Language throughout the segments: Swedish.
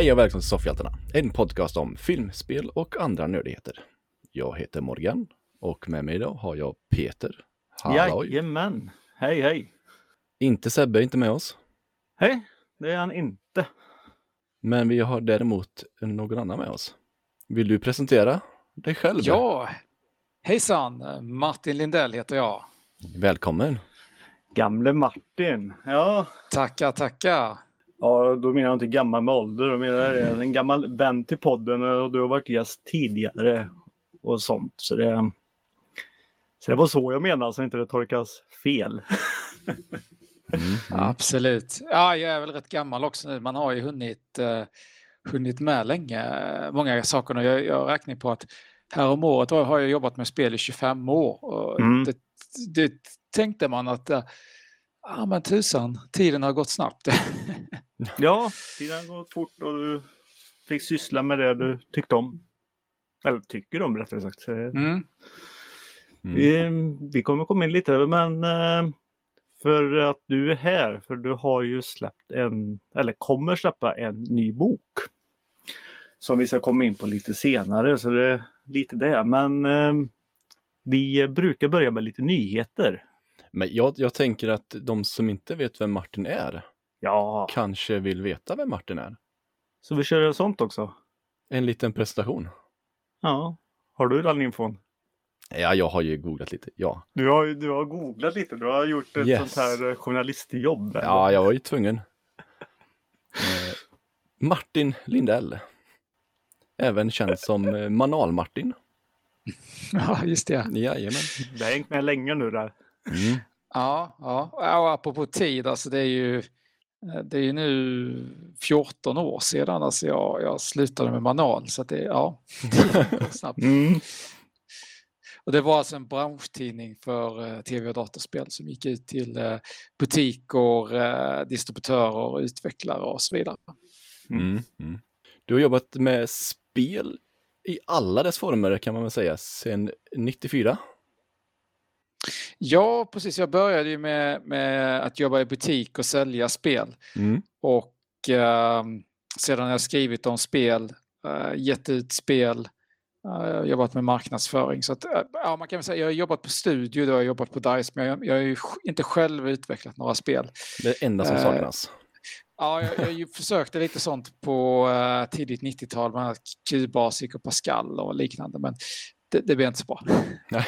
Hej och välkommen till Soffhjältarna, en podcast om film, spel och andra nördigheter. Jag heter Morgan och med mig idag har jag Peter. Halloj! Jajamän! Hej hej! Inte Sebbe, inte med oss. Hej! Det är han inte. Men vi har däremot någon annan med oss. Vill du presentera dig själv? Ja, hejsan! Martin Lindell heter jag. Välkommen! Gamle Martin. Ja. Tackar, tackar. Ja, då menar jag inte gammal med ålder. Då menar jag en gammal vän till podden och du har varit gäst tidigare och sånt. Så det, så det var så jag menade, så inte det tolkas fel. Mm. Absolut. Ja, jag är väl rätt gammal också nu. Man har ju hunnit, uh, hunnit med länge, många saker. Och jag, jag räknar på att här om året har jag jobbat med spel i 25 år. Och Mm. det, det tänkte man att, uh, ja men tusan, tiden har gått snabbt. Ja, tiden har gått fort och du fick syssla med det du tyckte om. Eller tycker om rättare sagt. Så, Mm. Mm. Vi, vi kommer komma in lite, men eh, för att du är här, för du har ju släppt en, eller kommer släppa en ny bok. Som vi ska komma in på lite senare, så det är lite det. Men eh, vi brukar börja med lite nyheter. Men jag, jag tänker att de som inte vet vem Martin är Ja, kanske vill veta vem Martin är. så vi kör sånt också. En liten presentation. Ja, har du den infon? Ja, jag har ju googlat lite. Ja, Du har, du har googlat lite, du har gjort ett Yes. sånt här eh, journalistjobb. eller? ja jag var ju tvungen. Eh, Martin Lindell. Även känd som eh, Manal-Martin. ja, just det. Jajamän. Det har hängt med länge nu där. Mm. Ja, ja. och apropå tid, alltså det är ju eh, det är ju nu 14 år sedan alltså jag, jag slutade med Manal. Så att det, ja, snabbt. Mm. Och det var alltså en branschtidning för eh, tv och datorspel som gick ut till eh, butiker, distributörer, utvecklare och så vidare. Mm. Mm. Du har jobbat med spel i alla dess former kan man väl säga, sedan 94. Ja, precis. Jag började ju med, med att jobba i butik och sälja spel. Mm. Och eh, sedan har jag skrivit om spel, eh, gett ut spel, eh, jobbat med marknadsföring. Så att, eh, ja, man kan väl säga, jag har jobbat på studio, då har jag jobbat på DICE, men jag, jag har ju inte själv utvecklat några spel. Det enda som Eh, saknas. Ja, jag, jag försökte lite sånt på eh, tidigt 90-tal, bland annat Q-Basic och Pascal och liknande, men det, det blev inte så bra. Nej.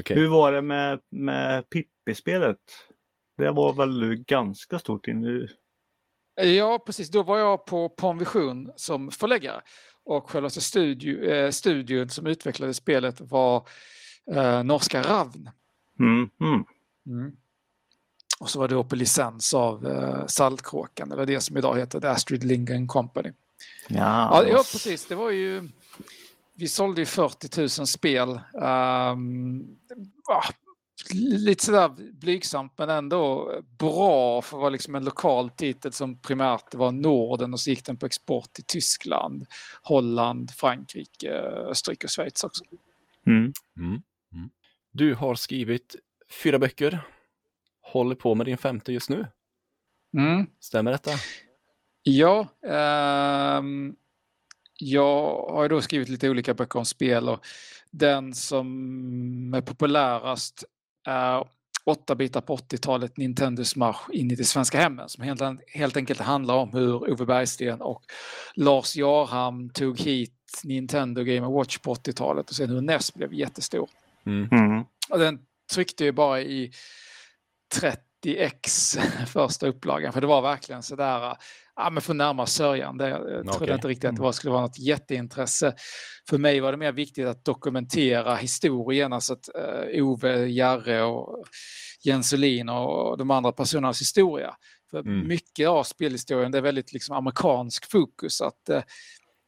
Okej. Hur var det med, med Pippi-spelet? Det var väl ganska stort in Ja, precis. Då var jag på Ponvision som förläggare och själva studio, eh, studion som utvecklade spelet var eh, norska Ravn. mm. Mm. Mm. Och så var det då på licens av eh, Saltkråkan, eller det som idag heter The Astrid Lindgren Company. Ja, Ja, ja, precis. Det var ju... Vi sålde ju 40 000 spel. Ehm, ja, lite sådär blygsamt men ändå bra för att vara liksom en lokal titel som primärt var Norden och så gick den på export till Tyskland, Holland, Frankrike, Österrike och Schweiz också. Mm. Mm. Mm. Du har skrivit fyra böcker. Håller på med din femte just nu. Mm. Stämmer detta? Ja, ehm, jag har ju då skrivit lite olika böcker om spel och den som är populärast är 8 bitar på 80-talet, Nintendos marsch in i det svenska hemmen som helt, helt enkelt handlar om hur Ove Bergsten och Lars Jarham tog hit Nintendo Game Watch på 80-talet och sen hur NES blev jättestor. Mm. Mm. Och den tryckte ju bara i 30x första upplagan för det var verkligen sådär, ja men för närma sörjan. Det, jag trodde Okej. inte riktigt att det var, skulle vara något jätteintresse. För mig var det mer viktigt att dokumentera historien, alltså att eh, Ove, Jarre och Jens Olin och de andra personernas historia. För Mm. mycket av spelhistorien det är väldigt liksom amerikansk fokus. att eh,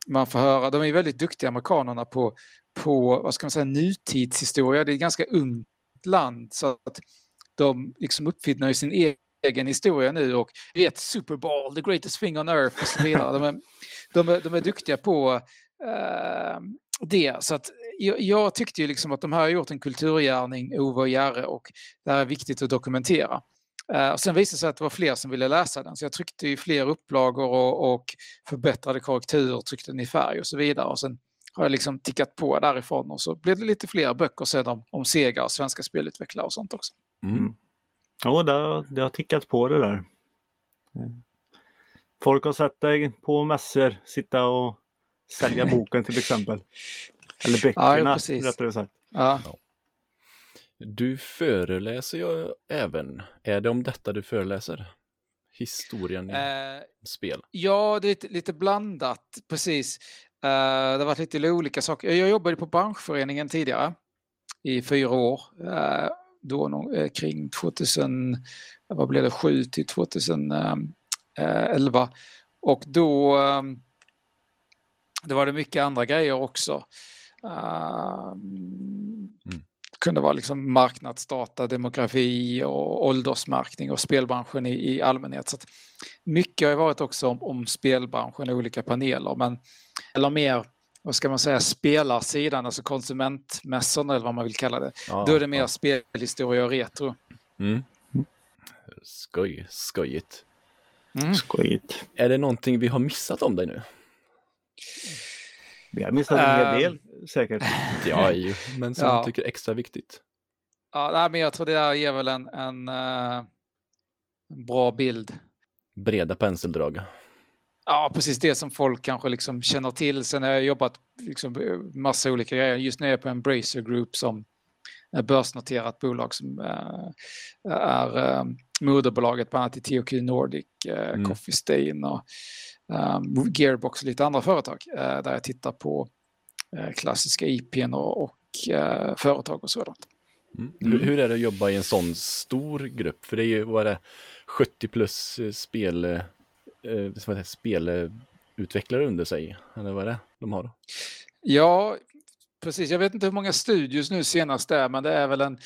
man får höra, de är väldigt duktiga amerikanerna på, på vad ska man säga, nutidshistoria. Det är ett ganska ungt land så att de liksom uppfinner ju sin egen historia nu och vet Super Bowl, the greatest thing on earth och så vidare. De är, de är, de är duktiga på uh, det. Så att jag, jag tyckte ju liksom att de här har gjort en kulturgärning, Ove och Jarre, och det här är viktigt att dokumentera. Uh, och sen visade det sig att det var fler som ville läsa den, så jag tryckte i fler upplagor och, och förbättrade korrektur, tryckte den i färg och så vidare. Och sen har jag liksom tickat på därifrån och så blev det lite fler böcker sen om, om Sega och svenska spelutvecklare och sånt också. Mm. Ja, det, det har tickat på det där. Folk har sett dig på mässor sitta och sälja boken till exempel. Eller böckerna ja, rättare sagt. Ja. Du föreläser ju även. Är det om detta du föreläser? Historien i Eh, spel? ja, det är lite, lite blandat, precis. Eh, det har varit lite olika saker. Jag jobbade på branschföreningen tidigare i fyra år. Eh, då eh, kring 2000, vad blev det, 7 till 2011. Och då eh, det var det mycket andra grejer också. Eh, kunde vara liksom marknadsdata, demografi och åldersmärkning och spelbranschen i, i allmänhet. Så mycket har ju varit också om, om spelbranschen och olika paneler, men eller mer, vad ska man säga, spelarsidan, alltså konsumentmässorna eller vad man vill kalla det. Ja, Då är det mer ja. spelhistoria och retro. Mm. Skoj, skojigt. Mm. Skojigt. Är det någonting vi har missat om dig nu? Vi har missat en hel Ehm. del säkert. Ja, ju, men som Ja. jag tycker är extra viktigt. Ja, nej, men jag tror det där ger väl en, en, eh, en bra bild. Breda penseldrag. Ja, precis det som folk kanske liksom känner till. Sen har jag jobbat liksom massa olika grejer. Just nu är jag på Embracer Group som är börsnoterat bolag som eh, är eh, moderbolaget bland annat i THQ Nordic, eh, Mm. Coffee Stain och Gearbox och lite andra företag där jag tittar på klassiska IPn och, och företag och sådant. Mm. Mm. Hur, hur är det att jobba i en sån stor grupp? För det är ju, vad är det, 70 plus spel, eh, spelutvecklare under sig. Eller vad är det de har? Ja, precis. Jag vet inte hur många studios nu senast det är, men det är väl en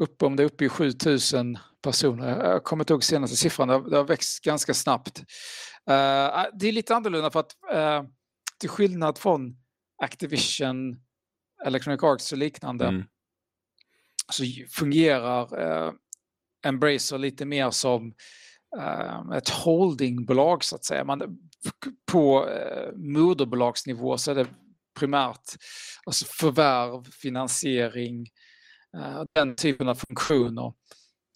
upp om det är uppe i 7000 personer. Jag kommer inte ihåg senaste siffran, det har, det har växt ganska snabbt. Eh, det är lite annorlunda för att uh, till skillnad från Activision, Electronic Arts och liknande Mm. så fungerar uh, Embracer lite mer som ett holdingbolag så att säga. Man, på uh, moderbolagsnivå så är det primärt alltså förvärv, finansiering, eh, den typen av funktioner.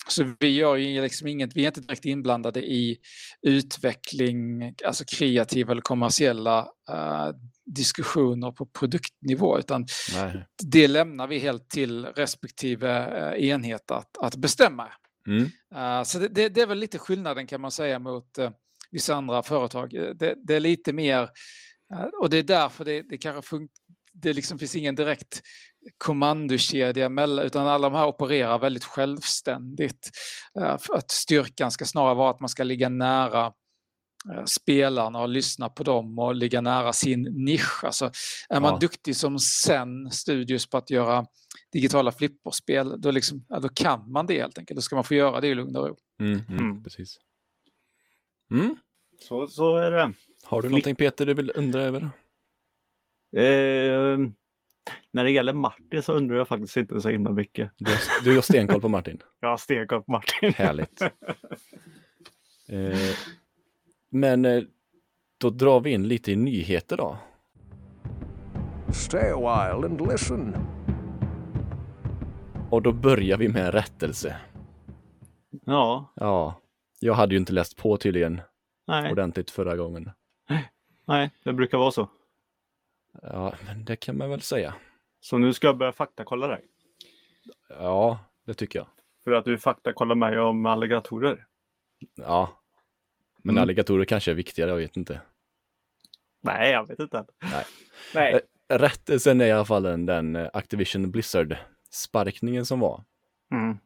Så vi gör ju liksom inget, vi är inte direkt inblandade i utveckling, alltså kreativa eller kommersiella eh, diskussioner på produktnivå utan Nej. det lämnar vi helt till respektive eh, enhet att, att bestämma. Mm. Uh, så det, det, det är väl lite skillnaden kan man säga mot uh, vissa andra företag. Eh, Det, det är lite mer, uh, och det är därför det, det kanske fun- det liksom finns ingen direkt kommandokedja mellan, utan alla de här opererar väldigt självständigt. Att styrkan ska snarare vara att man ska ligga nära eh, spelarna och lyssna på dem och ligga nära sin nisch. Alltså, är man Ja. duktig som sen studios på att göra digitala flipperspel, då, liksom, ja, då kan man det helt enkelt. Då ska man få göra det i lugn och ro. Mm, mm, Mm. Precis. Mm. Så, så är det. Har du någonting Peter du vill undra över? Eh, när det gäller Martin så undrar jag faktiskt inte så himla mycket. Du har, du har stenkoll på Martin. Jag har stenkoll på Martin. Härligt. Eh, men eh, då drar vi in lite i nyheter då. Stay a while and listen. Och då börjar vi med en rättelse. Ja, Ja, jag hade ju inte läst på tydligen nej, ordentligt förra gången. nej, det brukar vara så. Ja, men det kan man väl säga. Så nu ska jag börja faktakolla dig. Ja, det tycker jag. För att du faktakollar mig om alligatorer. Ja. Men Mm. alligatorer kanske är viktigare, jag vet inte. Nej, jag vet inte. Nej. Nej. Eh, Rättelsen är i alla fall den, den eh, Activision Blizzard-sparkningen som var. Mm.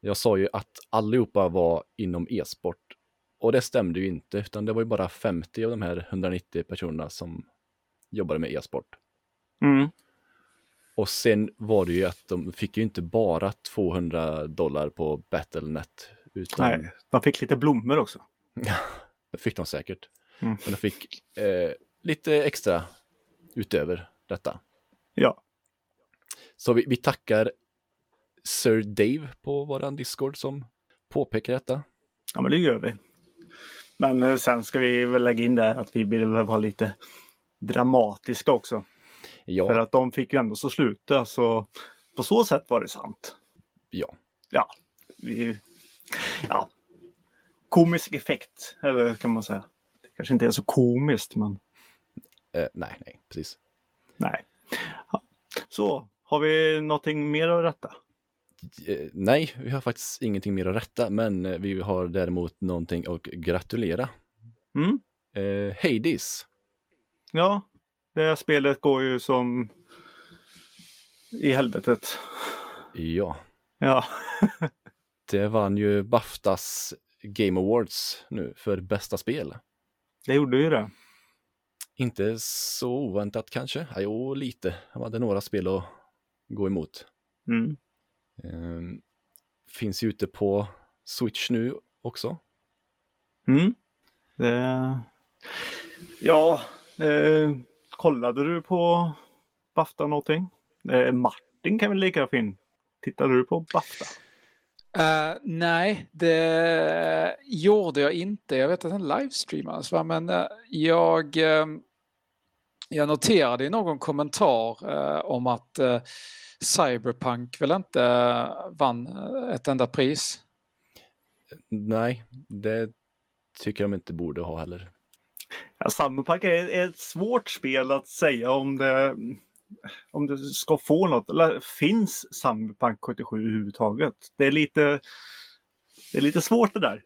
Jag sa ju att allihopa var inom e-sport. Och det stämde ju inte, utan det var ju bara 50 av de här 190 personerna som jobbade med e-sport. Mm. Och sen var det ju att de fick ju inte bara 200 dollar på Battlenet. Utan Nej, de fick lite blommor också. det fick de säkert. Mm. Men de fick eh, lite extra utöver detta. Ja. Så vi, vi tackar Sir Dave på våran Discord som påpeka detta. Ja, men det gör vi. Men eh, sen ska vi väl lägga in där att vi vill vara lite dramatiska också. Ja, För att de fick ju ändå så sluta så på så sätt var det sant. ja. Ja, vi, ja. Komisk effekt, eller kan man säga. Det kanske inte är så komiskt, men Eh, nej, nej, precis. nej. Ja. Så, har vi någonting mer att rätta? Eh, nej, vi har faktiskt ingenting mer att rätta, men eh, vi har däremot någonting att gratulera. Mm? Eh, Hades. Ja, det här spelet går ju som i helvetet. Ja, Ja, det vann ju Baftas Game Awards nu för bästa spel. det gjorde ju det. Inte så oväntat kanske. Ja, jo, lite. Han hade några spel att gå emot. Mm. Eh, finns ju ute på Switch nu också. Mm. Det... Ja, eh, kollade du på Bafta någonting? Eh, Martin kan väl lika fin. Tittade du på Bafta? Eh, nej, det gjorde jag inte. Jag vet att den livestreamades, va? men eh, jag, eh, jag noterade i någon kommentar eh, om att eh, Cyberpunk väl inte eh, vann eh, ett enda pris. Nej, det tycker jag de inte borde ha heller. Ja, Cyberpunk är är ett svårt spel att säga om det, om det ska få något. Eller finns Cyberpunk 77 överhuvudtaget? Det är lite, det är lite svårt det där.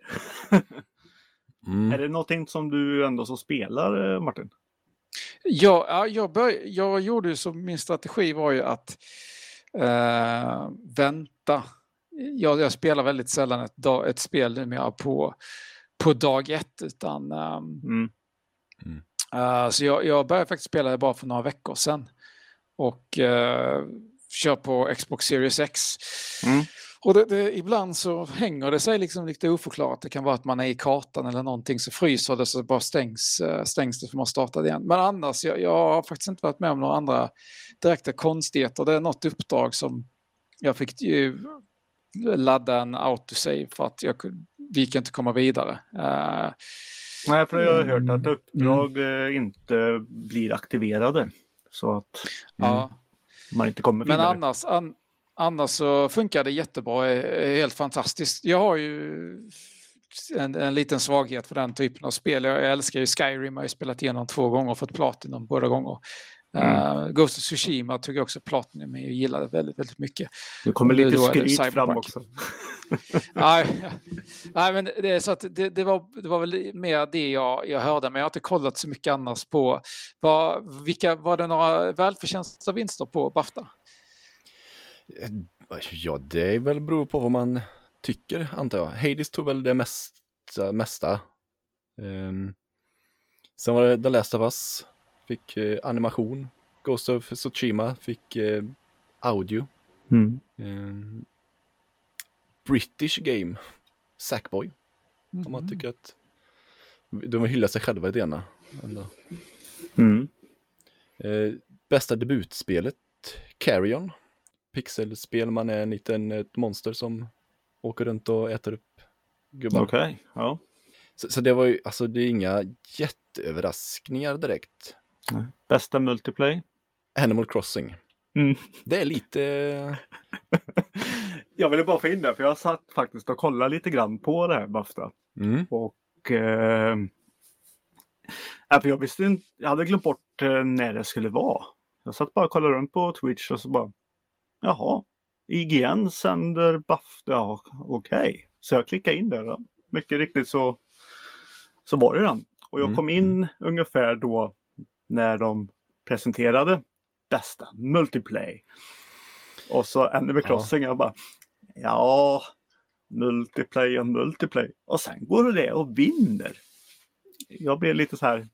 Mm. Är det någonting som du ändå så spelar eh, Martin? Ja, ja, jag, bör, jag gjorde ju som min strategi var ju att eh, vänta. Jag, jag spelar väldigt sällan ett, dag, ett spel numera på, på dag ett utan ehm, Mm. Eh, så jag, jag började faktiskt spela det bara för några veckor sedan. Och uh, kör på Xbox Series X. Mm. Och det, det, ibland så hänger det sig liksom lite oförklarat. Det kan vara att man är i kartan eller någonting så fryser det så bara stängs, uh, stängs det för man startar igen. Men annars, jag, jag har faktiskt inte varit med om några andra direkta konstigheter. Det är något uppdrag som jag fick ju ladda en autosave för att jag vi kan inte komma vidare. Uh, Nej, för jag har hört Mm. att uppdrag eh, inte blir aktiverade. Så att ja. man inte kommer Men vidare. annars, an, annars så funkar det jättebra, är, är helt fantastiskt. Jag har ju en, en liten svaghet för den typen av spel. Jag älskar ju Skyrim, jag har spelat igenom två gånger och fått Platinum båda gånger. Mm. Uh, Ghost of Tsushima tog jag också Platinum men jag gillade väldigt, väldigt mycket. Nu kommer lite skryt fram också. Nej, nej, men det, så att det, det, var, det var väl mer det jag, jag hörde, men jag har inte kollat så mycket annars på vad, vilka, var det några välförtjänta vinster på Bafta? Ja, det är väl beror på vad man tycker, antar jag. Hades tog väl det mesta. mesta. Ehm, sen var det The Last of Us, fick eh, animation. Ghost of Tsushima fick eh, audio. Mm. Ehm, British Game, Sackboy, om man Mhm. tycker att de hyllar sig själva i det ena. Mm. Eh, bästa debutspelet, Carrion. Pixelspel, man är en liten ett monster som åker runt och äter upp gubbar. Okej, ja. Så, så det var ju, alltså det är inga jätteöverraskningar direkt. Bästa multiplay? Animal Crossing. Mm. Det är lite, Jag ville bara få in det, för jag satt faktiskt och kollade lite grann på det här Bafta. mm, Och eh, ja, för jag visste inte, jag hade glömt bort eh, när det skulle vara. Jag satt bara och kollade runt på Twitch och så bara, jaha, IGN sänder Bafta, ja, okej. Så jag klickade in där. Mycket riktigt så, så var det den. Och jag Mm, kom in ungefär då när de presenterade bästa multiplay. Och så Animal Ja. Crossing, jag bara, ja, multiplay och multiplay. Och sen går det och vinner. Jag blev lite så här,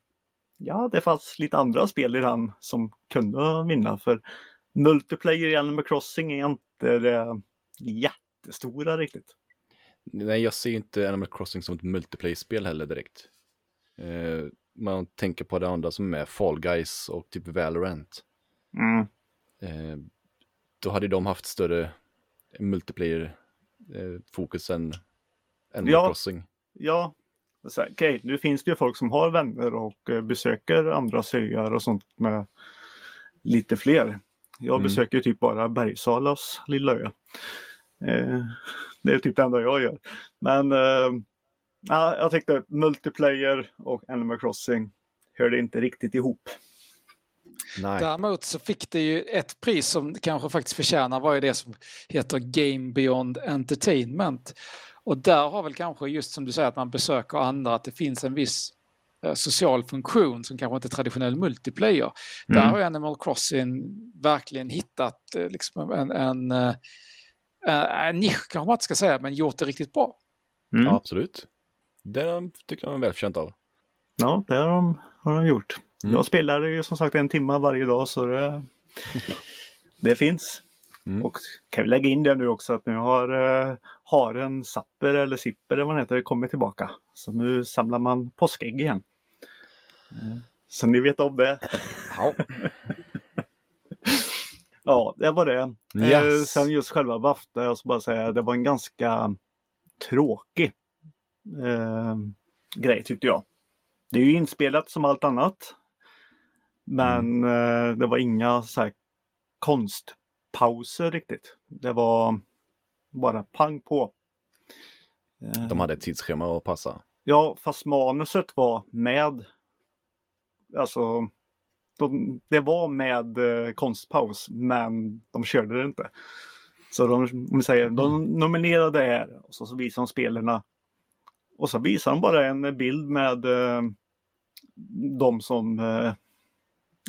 ja det fanns lite andra spel i den som kunde vinna för multiplayer i Animal Crossing är inte det jättestora riktigt. nej jag ser inte Animal Crossing som ett multiplayer-spel heller direkt. Eh, man tänker på det andra som är Fall Guys och typ Valorant. Mm. Eh, då hade de haft större multiplayer-fokus än Animal Ja. Crossing. Ja, okej, nu finns det ju folk som har vänner och eh, besöker andra öar och sånt med lite fler. Jag Mm. besöker ju typ bara Bergsalas lilla ö. Eh, det är typ det enda jag gör. Men eh, ja, jag tyckte multiplayer och Animal Crossing hörde inte riktigt ihop. Nej. Däremot så fick det ju ett pris som kanske faktiskt förtjänar var ju det som heter Game Beyond Entertainment. Och där har väl kanske just som du säger att man besöker andra att det finns en viss social funktion som kanske inte är traditionell multiplayer. Där Mm. har ju Animal Crossing verkligen hittat eh, liksom en, en, eh, eh, en nisch kanske man inte ska säga men gjort det riktigt bra. Mm. Ja, Ja. absolut. Det tycker jag är välförtjänt av. det har de, har de gjort. Mm. Jag spelar ju som sagt en timme varje dag så det, det finns. Mm. Och kan vi lägga in det nu också att nu har uh, haren Sapper eller Sipper eller vad han heter kommit tillbaka. Så nu samlar man påskägg igen. Eh, Så ni vet om det. Ja. Ja, det var det. Eh, Yes. sen just själva Bafta, jag ska bara säga, det var en ganska tråkig eh, grej tyckte jag. Det är ju inspelat som allt annat. Men eh, det var inga så här konstpauser riktigt. Det var bara pang på. Eh, De hade ett tidsschema att passa. Ja, fast manuset var med. Alltså, de, det var med eh, konstpaus, men de körde det inte. Så de, om vi säger, de nominerade är och så, så visar de spelarna. Och så visar de bara en bild med eh, de som eh,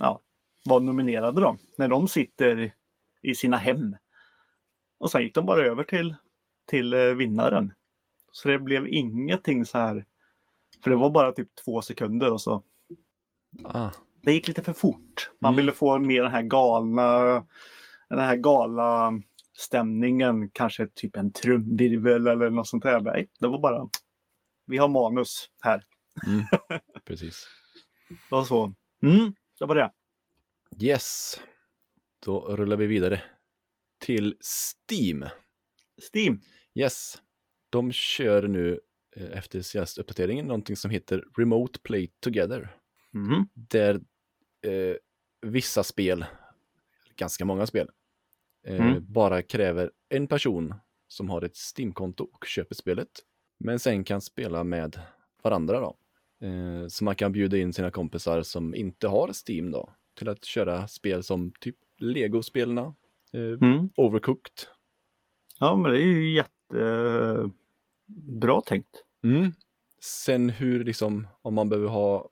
ja, var nominerade då. När de sitter i sina hem. Och sen gick de bara över till, till eh, vinnaren. Så det blev ingenting så här. För det var bara typ två sekunder och så. Ah. Det gick lite för fort. Man Mm. ville få mer den här galna, den här gala stämningen. Kanske typ en trumvirvel eller något sånt där. Nej, det var bara. Vi har manus här. Mm. Precis. Det var så. Mm, det var det. Yes. Då rullar vi vidare till Steam. Steam. Yes. De kör nu eh, efter senaste uppdateringen någonting som heter Remote Play Together. Mm. Där eh, vissa spel, ganska många spel, eh, Mm. bara kräver en person som har ett Steam-konto och köper spelet. Men sen kan spela med varandra då. Eh, så man kan bjuda in sina kompisar som inte har Steam då till att köra spel som typ Lego-spelarna, eh, Mm. Overcooked. Ja, men det är ju jättebra tänkt. Mm. Sen hur liksom, om man behöver ha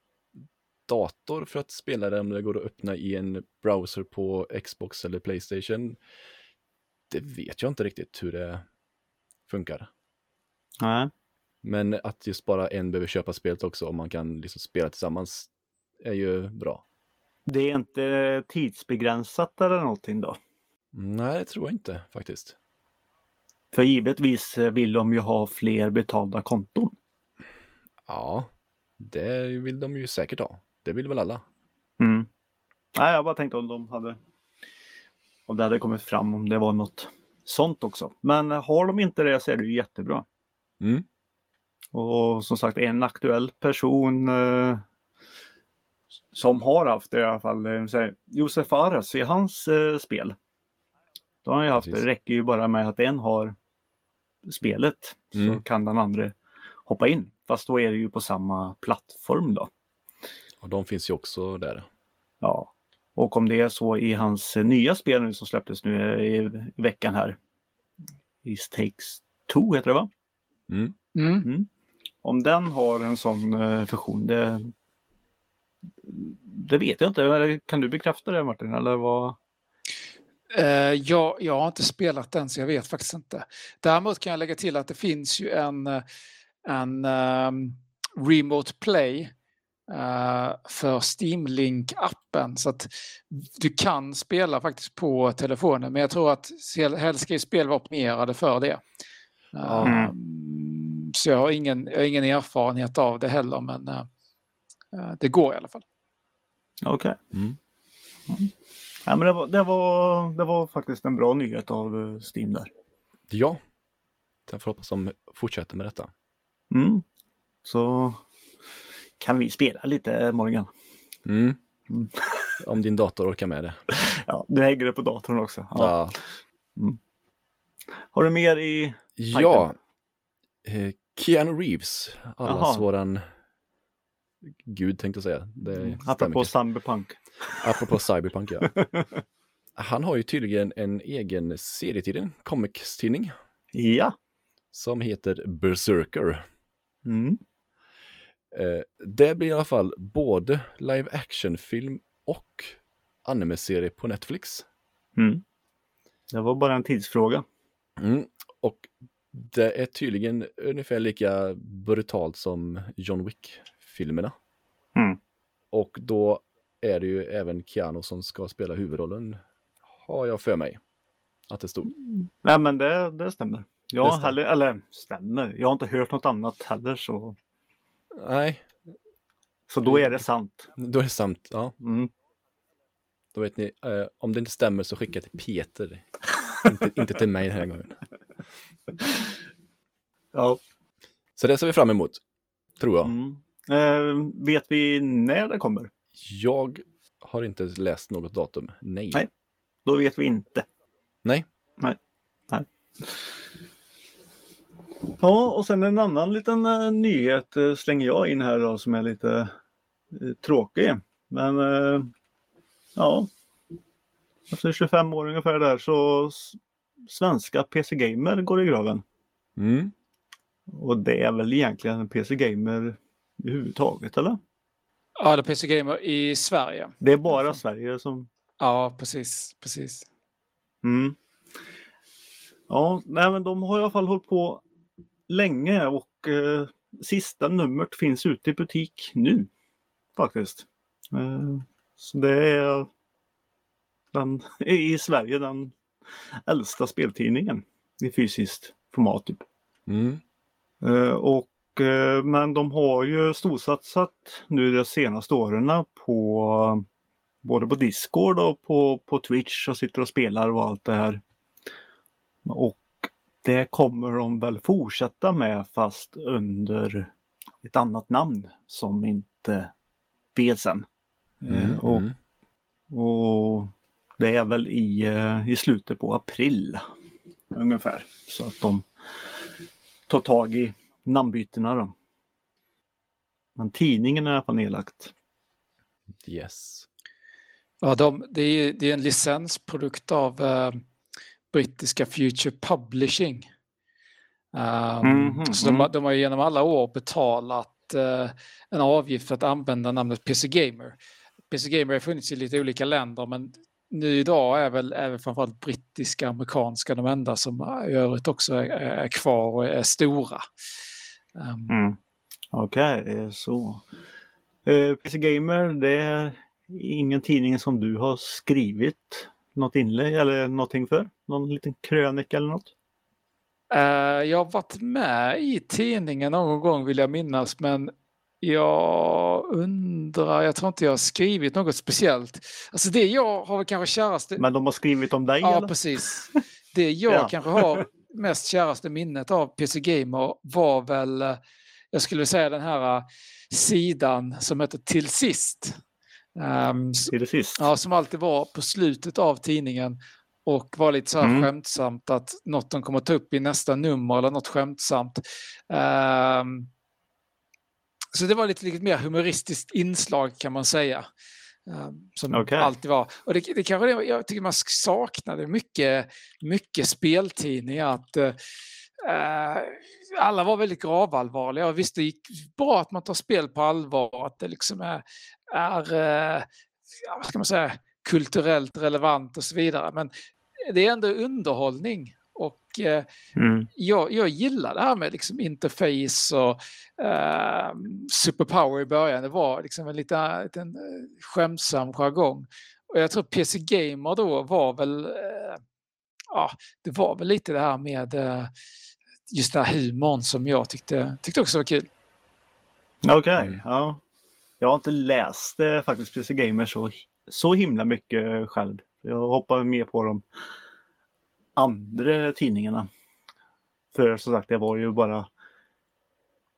dator för att spela det, om det går att öppna i en browser på Xbox eller Playstation. Det vet jag inte riktigt hur det funkar. Nej. Men att just bara en behöver köpa spelet också, om man kan liksom spela tillsammans, är ju bra. Det är inte tidsbegränsat eller någonting då? Nej, det tror jag inte faktiskt. För givetvis vill de ju ha fler betalda konton. Ja, det vill de ju säkert ha. Det vill väl alla. Mm. Nej, jag bara tänkte om de hade om det hade kommit fram om det var något sånt också. Men har de inte det så är det ju jättebra. Mm. Och som sagt en aktuell person eh, som har haft det i alla fall, eh, så här, Josef Aras i hans eh, spel. Då har han ju haft, Precis. det räcker ju bara med att en har spelet så Mm. kan den andra hoppa in. Fast då är det ju på samma plattform då. Och de finns ju också där. Ja, och om det är så i hans eh, nya spel nu som släpptes nu eh, i, i veckan här. Is takes two heter det va? Mm. Mm. Om den har en sån eh, funktion, det, det vet jag inte. Kan du bekräfta det Martin? Eller vad? Eh, jag, jag har inte spelat den så jag vet faktiskt inte. Däremot kan jag lägga till att det finns ju en, en ehm, Remote Play eh, för Steam Link-appen. Så att du kan spela faktiskt på telefonen. Men jag tror att helst ska ju spel vara optimerade för det. Ja. Ehm, Så jag har, ingen, jag har ingen erfarenhet av det heller. Men eh, det går i alla fall. Okej. Mm. Ja, men det, var, det, var, det var faktiskt en bra nyhet av eh, Steam där. Ja, jag får hoppas de fortsätter med detta. Mm. Så kan vi spela lite Morgan. Mm. Mm. Om din dator orkar med det. Ja, du äger det på datorn också. Ja. Ja. Har du mer i... ja. Eh, Keanu Reeves, allas Jaha. våran gud tänkte jag säga. Det Mm. Apropå kanske. Cyberpunk. Apropå Cyberpunk ja. Han har ju tydligen en egen serietidning, comics-tidning, Ja. som heter Berserker. Mm. Eh, det blir i alla fall både live action-film och anime-serie på Netflix. Mm. Det var bara en tidsfråga. Mm. Och det är tydligen ungefär lika brutalt som John Wick-filmerna. Mm. Och då är det ju även Keanu som ska spela huvudrollen, har jag för mig. Att det stod. Nej men det, det stämmer. Jag Det stämmer. heller, eller stämmer. Jag har inte hört något annat heller så, Nej, så då är det sant. då är det sant. Ja, Mm. då vet ni. Eh, om det inte stämmer så skicka till Peter. inte, inte till mig den här gången. Ja. Så det ser vi fram emot. Tror jag. Mm. Eh, vet vi när det kommer? Jag har inte läst något datum. Nej. Nej. Då vet vi inte. Nej. Nej. Nej. Ja, och sen en annan liten eh, nyhet eh, slänger jag in här då som är lite eh, tråkig. Men ja, efter 25 år ungefär där så svenska PC Gamer går i graven. Mm. Och det är väl egentligen en PC Gamer överhuvudtaget eller? Ja, det är PC Gamer i Sverige. Det är bara Sverige som Ja, precis. precis. Mm. Ja, nej, men de har i alla fall hållit på länge och eh, sista numret finns ute i butik nu faktiskt. Eh, så det är den, i Sverige den äldsta speltidningen i fysiskt format. Typ. Mm. Eh, och, men de har ju storsatsat nu de senaste åren på både på Discord och på, på Twitch och sitter och spelar och allt det här. Och det kommer de väl fortsätta med fast under ett annat namn som inte vet än. Eh, Mm. och, Mm. och det är väl i, eh, i slutet på april ungefär. Så att de tar tag i namnbytena då. Men tidningen är i alla fall nedlagt. Yes. Ja, de, det, är, det är en licensprodukt av eh, brittiska Future Publishing. Um, Mhm, så de, har- mm. de har ju genom alla år betalat eh, en avgift för att använda namnet PC Gamer. PC Gamer har funnits i lite olika länder men nu idag är väl, är väl framförallt brittiska och amerikanska de enda som i övrigt också är, är kvar och är stora. Um, Mm. Okej, det är så. Eh, PC Gamer, det är ingen tidning som du har skrivit något inlägg eller någonting för? Någon liten krönika eller något? Eh, jag har varit med i tidningen någon gång vill jag minnas men jag undrar, jag tror inte jag har skrivit något speciellt. Alltså det jag har kanske käraste... Men de har skrivit om dig ja, eller? precis. Det jag Ja. kanske har mest käraste minnet av PC Gamer var väl, eh, jag skulle säga den här eh, sidan som heter Till sist. S- Till sist? Ja, som alltid var på slutet av tidningen och var lite så här Mm. skämtsamt att något de kommer ta upp i nästa nummer eller något skämtsamt. Ehm, så det var lite, lite mer humoristiskt inslag kan man säga. Ehm, som Okej. alltid var. Och det, det kanske det, jag tycker man saknade mycket, mycket speltidningar. Att, eh, eh, alla var väldigt gravallvarliga och visst det gick bra att man tar spel på allvar. Att det liksom är, är eh, vad ska man säga, kulturellt relevant och så vidare. Men det är ändå underhållning. Och eh, Mm. jag, jag gillar det här med liksom interface och eh, superpower i början. Det var liksom en liten, liten eh, skämtsam jargong. Och jag tror PC Gamer då var väl, eh, ja, det var väl lite det här med eh, just den här humorn som jag tyckte, tyckte också var kul. Okej, Mm. ja. Jag har inte läst eh, faktiskt PC Gamer så, så himla mycket själv. Jag hoppar mer på de andra tidningarna. För som sagt, det var ju bara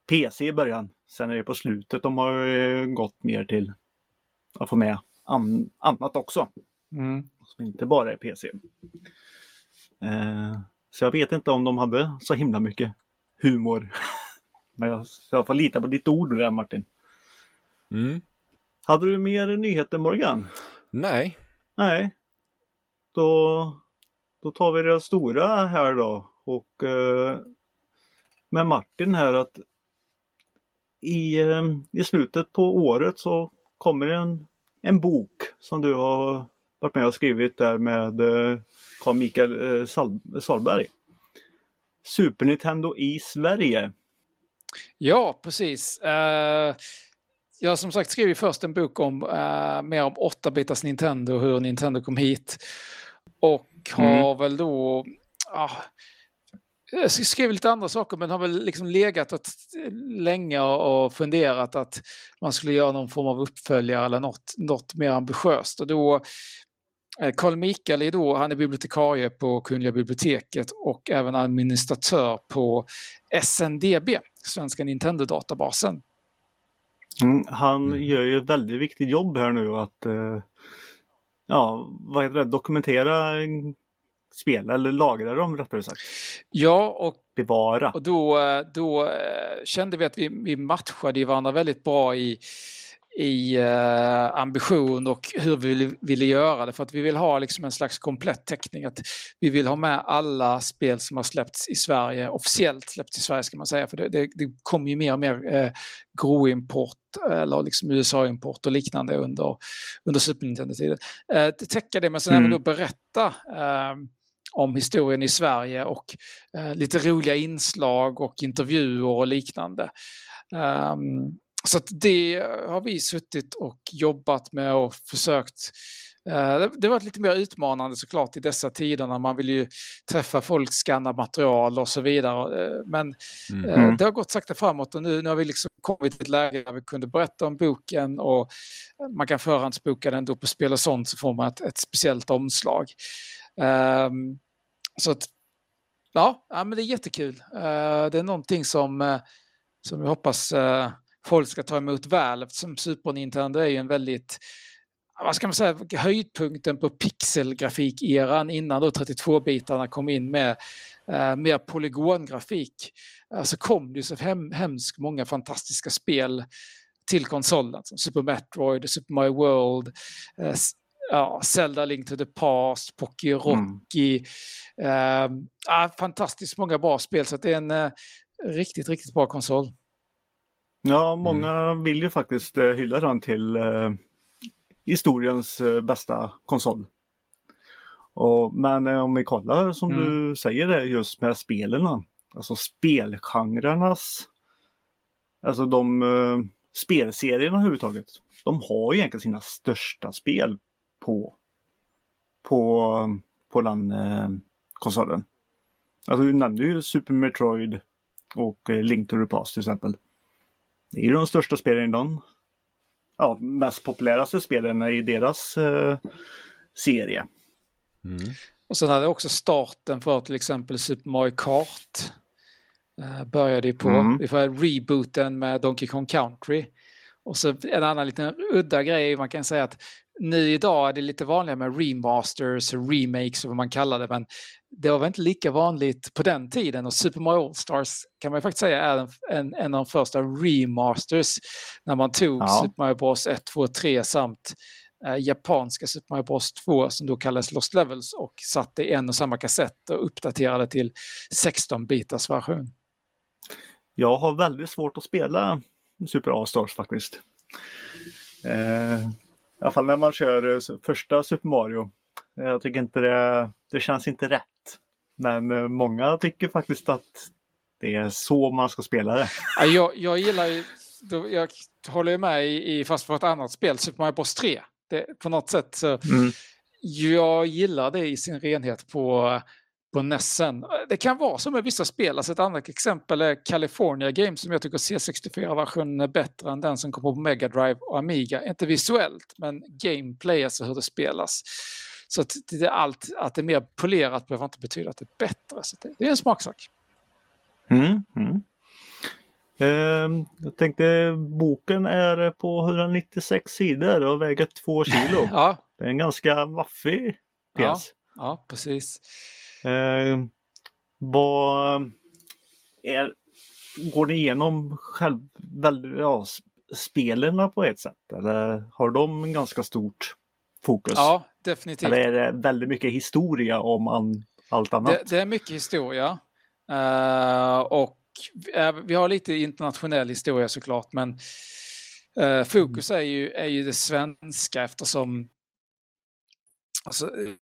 PC i början. Sen är det på slutet de har eh, gått mer till att få med an annat också. Mm. Som inte bara är PC. Eh, så jag vet inte om de hade så himla mycket humor. Men jag, jag får lita på ditt ord där Martin. Mm. Hade du mer nyheter Morgan? Nej, Nej. Då, då tar vi det stora här då. Och eh, med Martin här att i, eh, i slutet på året så kommer en, en bok som du har varit med och skrivit där med eh, Carl Mikael eh, Sal Salberg. Super Nintendo i Sverige. Ja, precis. Uh, jag har som sagt skrivit först en bok om uh, mer om 8-bitars Nintendo och hur Nintendo kom hit. Och har Mm. väl då... Jag skrev lite andra saker men har väl liksom legat ett, länge och funderat att man skulle göra någon form av uppföljare eller något, något mer ambitiöst. Och då, eh, Carl Mikael är då, han är bibliotekarie på Kungliga biblioteket och även administratör på SNDB, Svenska Nintendo-databasen. Mm, han Mm. gör ju ett väldigt viktigt jobb här nu att eh, ja, vad heter det, dokumentera spel eller lagra dem rättare sagt. Ja, och Bevara. Och då, eh, då eh, kände vi att vi, vi matchade varandra väldigt bra i, i eh, ambition och hur vi ville, ville göra det. För att vi vill ha liksom en slags komplett täckning. Att vi vill ha med alla spel som har släppts i Sverige, officiellt släppts i Sverige ska man säga. För det, det, det kommer ju mer och mer eh, groimport eller liksom USA-import och liknande under, under Super Nintendo-tiden. Eh, täcka det men sen Mm. även då berätta eh, om historien i Sverige och eh, lite roliga inslag och intervjuer och liknande. Ehm, så att det har vi suttit och jobbat med och försökt. eh, det- har varit lite mer utmanande såklart i dessa tider när man vill ju träffa folk, scanna material och så vidare. Eh, Men Mm. Det har gått sakta framåt och nu, nu har vi liksom kommit till ett läge där vi kunde berätta om boken och man kan förhandsboka den då på Spel och sånt så får man ett, ett speciellt omslag. Ehm, så att, ja, ja, men det är jättekul. Det är någonting som, eh, som jag hoppas folk ska ta emot väl eftersom Super Nintendo är ju en väldigt vad ska man säga, höjdpunkten på pixelgrafik-eran innan då 32-bitarna kom in med eh, mer polygongrafik. Eh, så kom det ju så hem, hemskt många fantastiska spel till konsolen. Som Super Metroid, Super Mario World, eh, ja, Zelda Link to the Past, Pocky Rocky. Eh, ja, fantastiskt många bra spel så det är en eh, riktigt, riktigt bra konsol. Ja, många vill ju faktiskt eh, hylla den till eh, historiens eh, bästa konsol. Och, men eh, om vi kollar som Mm. du säger det just med spelen. Alltså spelgenrernas, alltså de eh, spelserierna överhuvudtaget. De har ju egentligen sina största spel på, på, på den eh, konsolen. Alltså du nämnde ju Super Metroid och eh, Link to the Past till exempel. Det är ju de största spelen i de ja, mest populäraste spelen i deras eh, serie. Mm. Och sen hade också starten för till exempel Super Mario Kart. Eh, började ju på. Mm. Rebooten med Donkey Kong Country. Och så en annan liten udda grej, man kan säga att nu idag är det lite vanligare med remasters, remakes och vad man kallar det, men det var väl inte lika vanligt på den tiden och Super Mario All-Stars kan man faktiskt säga är en, en, en av de första remasters när man tog Ja. Super Mario Bros 1, 2, 3 samt eh, japanska Super Mario Bros 2 som då kallades Lost Levels och satte i en och samma kassett och uppdaterade till 16-bitars version. Jag har väldigt svårt att spela Super All-Stars faktiskt. Eh, I alla fall när man kör eh, första Super Mario. Jag tycker inte det, det känns inte rätt. Men eh, många tycker faktiskt att det är så man ska spela det. Ja, Jag, jag gillar ju, då- jag håller ju med i, fast för ett annat spel, Super Mario Bros 3. Det, på något sätt så jag gillar det i sin renhet på, på Nessen. Det kan vara så med vissa spel. Alltså ett annat exempel är California Games som jag tycker C64-versionen är bättre än den som kommer på Mega Drive och Amiga. Inte visuellt, men gameplay, alltså hur det spelas. Så att det är allt, att det är mer polerat behöver inte betyda att det är bättre. Så det, är en smaksak. Mm, mm. Ehm, jag tänkte boken är på 196 sidor och väger två kilo. Ja, Det är en ganska maffig Ja. pjäs. ja precis. Ehm, vad är, går ni igenom själv, väl, ja, spelen på ett sätt? Eller har de en ganska stort fokus? Ja, definitivt. Eller är det väldigt mycket historia om an, allt annat? Det, det är mycket historia. Eh, och vi är- vi har lite internationell historia såklart, men eh, fokus är ju, är ju det svenska eftersom alltså, eh,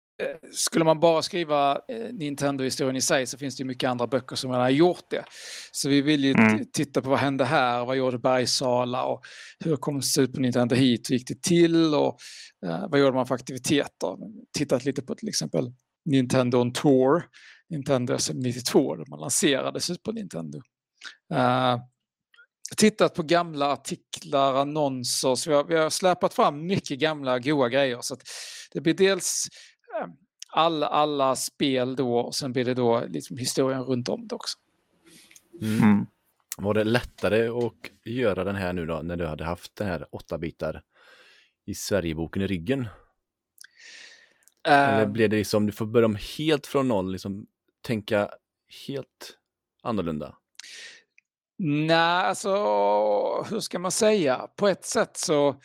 skulle man bara skriva eh, Nintendo-historien i sig så finns det ju mycket andra böcker som redan har gjort det. Så vi vill ju Mm. titta på vad hände här, vad gjorde Bergsala och hur kom Super Nintendo hit, hur gick det till och eh, vad gjorde man för aktiviteter? Tittat lite på till exempel Nintendo on Tour, Nintendo SM92, där man lanserade Super Nintendo. Uh, tittat på gamla artiklar, annonser, så vi har, vi har släpat fram mycket gamla goa grejer. Så att det blir dels eh, alla, spel då och sen blir det då liksom historien runt om det också. Mm. Var det lättare att göra den här nu då när du hade haft den här åtta bitar i Sverigeboken i ryggen? Eller Eh, blev det liksom, du får börja om helt från noll, liksom tänka helt annorlunda? Nej, alltså hur ska man säga? På ett sätt så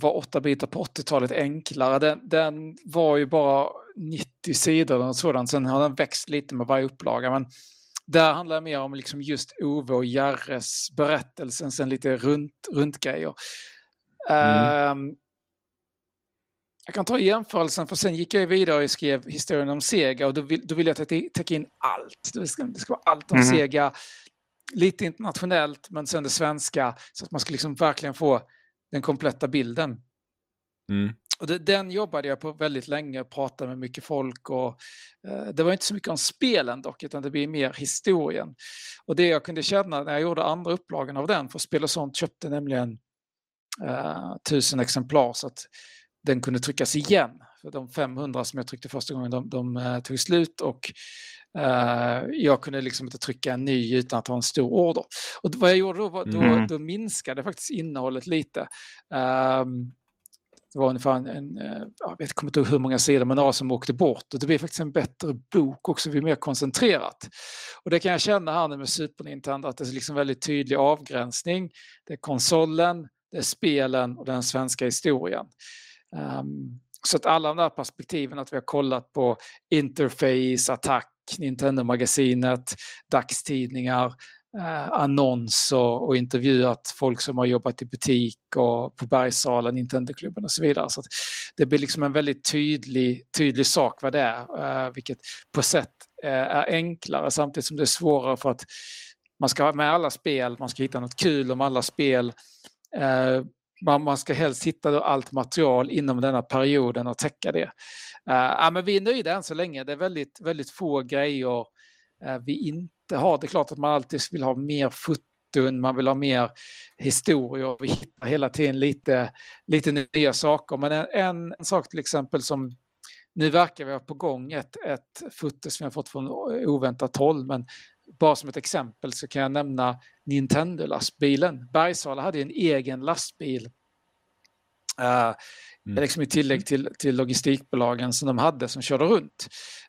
var 8 bitar på 80-talet enklare. Den, den var ju bara 90 sidor och sådant. Sen har den växt lite med varje upplaga. Men där handlar det mer om liksom just Ove och Jerres berättelsen, sen lite runt, runt grejer. Mm. Ehm, jag kan ta jämförelsen för sen gick jag vidare och skrev historien om Sega och då vill, då vill jag täcka in allt. Det ska, det ska vara allt om Mhm. Sega. Lite internationellt men sen det svenska så att man ska liksom verkligen få den kompletta bilden. Mm. Och det, den jobbade jag på väldigt länge, pratade med mycket folk och eh, det var inte så mycket om spelen dock, utan det blir mer historien. Och det jag kunde känna när jag gjorde andra upplagan av den, för Spel och sånt köpte nämligen eh, tusen exemplar så att den kunde tryckas igen. För de 500 som jag tryckte första gången, de, de eh, tog slut och jag kunde liksom inte trycka en ny utan att ha en stor order. Och vad jag gjorde då, var, då, Mm. då minskade faktiskt innehållet lite. Ehm, det var ungefär en, en eh, jag vet, kommer inte ihåg hur många sidor, men några som åkte bort. Och det blev faktiskt en bättre bok också, det blev mer koncentrerat. Och det kan jag känna här nu med Super Nintendo, att det är liksom väldigt tydlig avgränsning. Det är konsolen, det är spelen och den svenska historien. Ehm, så att alla de där perspektiven, att vi har kollat på interface, attack, Nintendo-magasinet, dagstidningar, eh, annonser och intervjuat folk som har jobbat i butik och på Bergsalen, Nintendoklubben och så vidare. Så att det blir liksom en väldigt tydlig, tydlig sak vad det är, eh, vilket på sätt eh, är enklare samtidigt som det är svårare för att man ska ha med alla spel, man ska hitta något kul om alla spel. Eh, man, man ska helst hitta då allt material inom denna perioden och täcka det. Eh, ja, men vi är nöjda än så länge. Det är väldigt, väldigt få grejer eh, vi inte har. Det är klart att man alltid vill ha mer foton, man vill ha mer historier. Vi hittar hela tiden lite, lite nya saker. Men en, en, en sak till exempel som nu verkar vi ha på gång ett, ett foto som jag fått från oväntat håll. Men bara som ett exempel så kan jag nämna Nintendo-lastbilen. Bergsala hade en egen lastbil. Uh, Mm. liksom i tillägg till, till logistikbolagen som de hade som körde runt.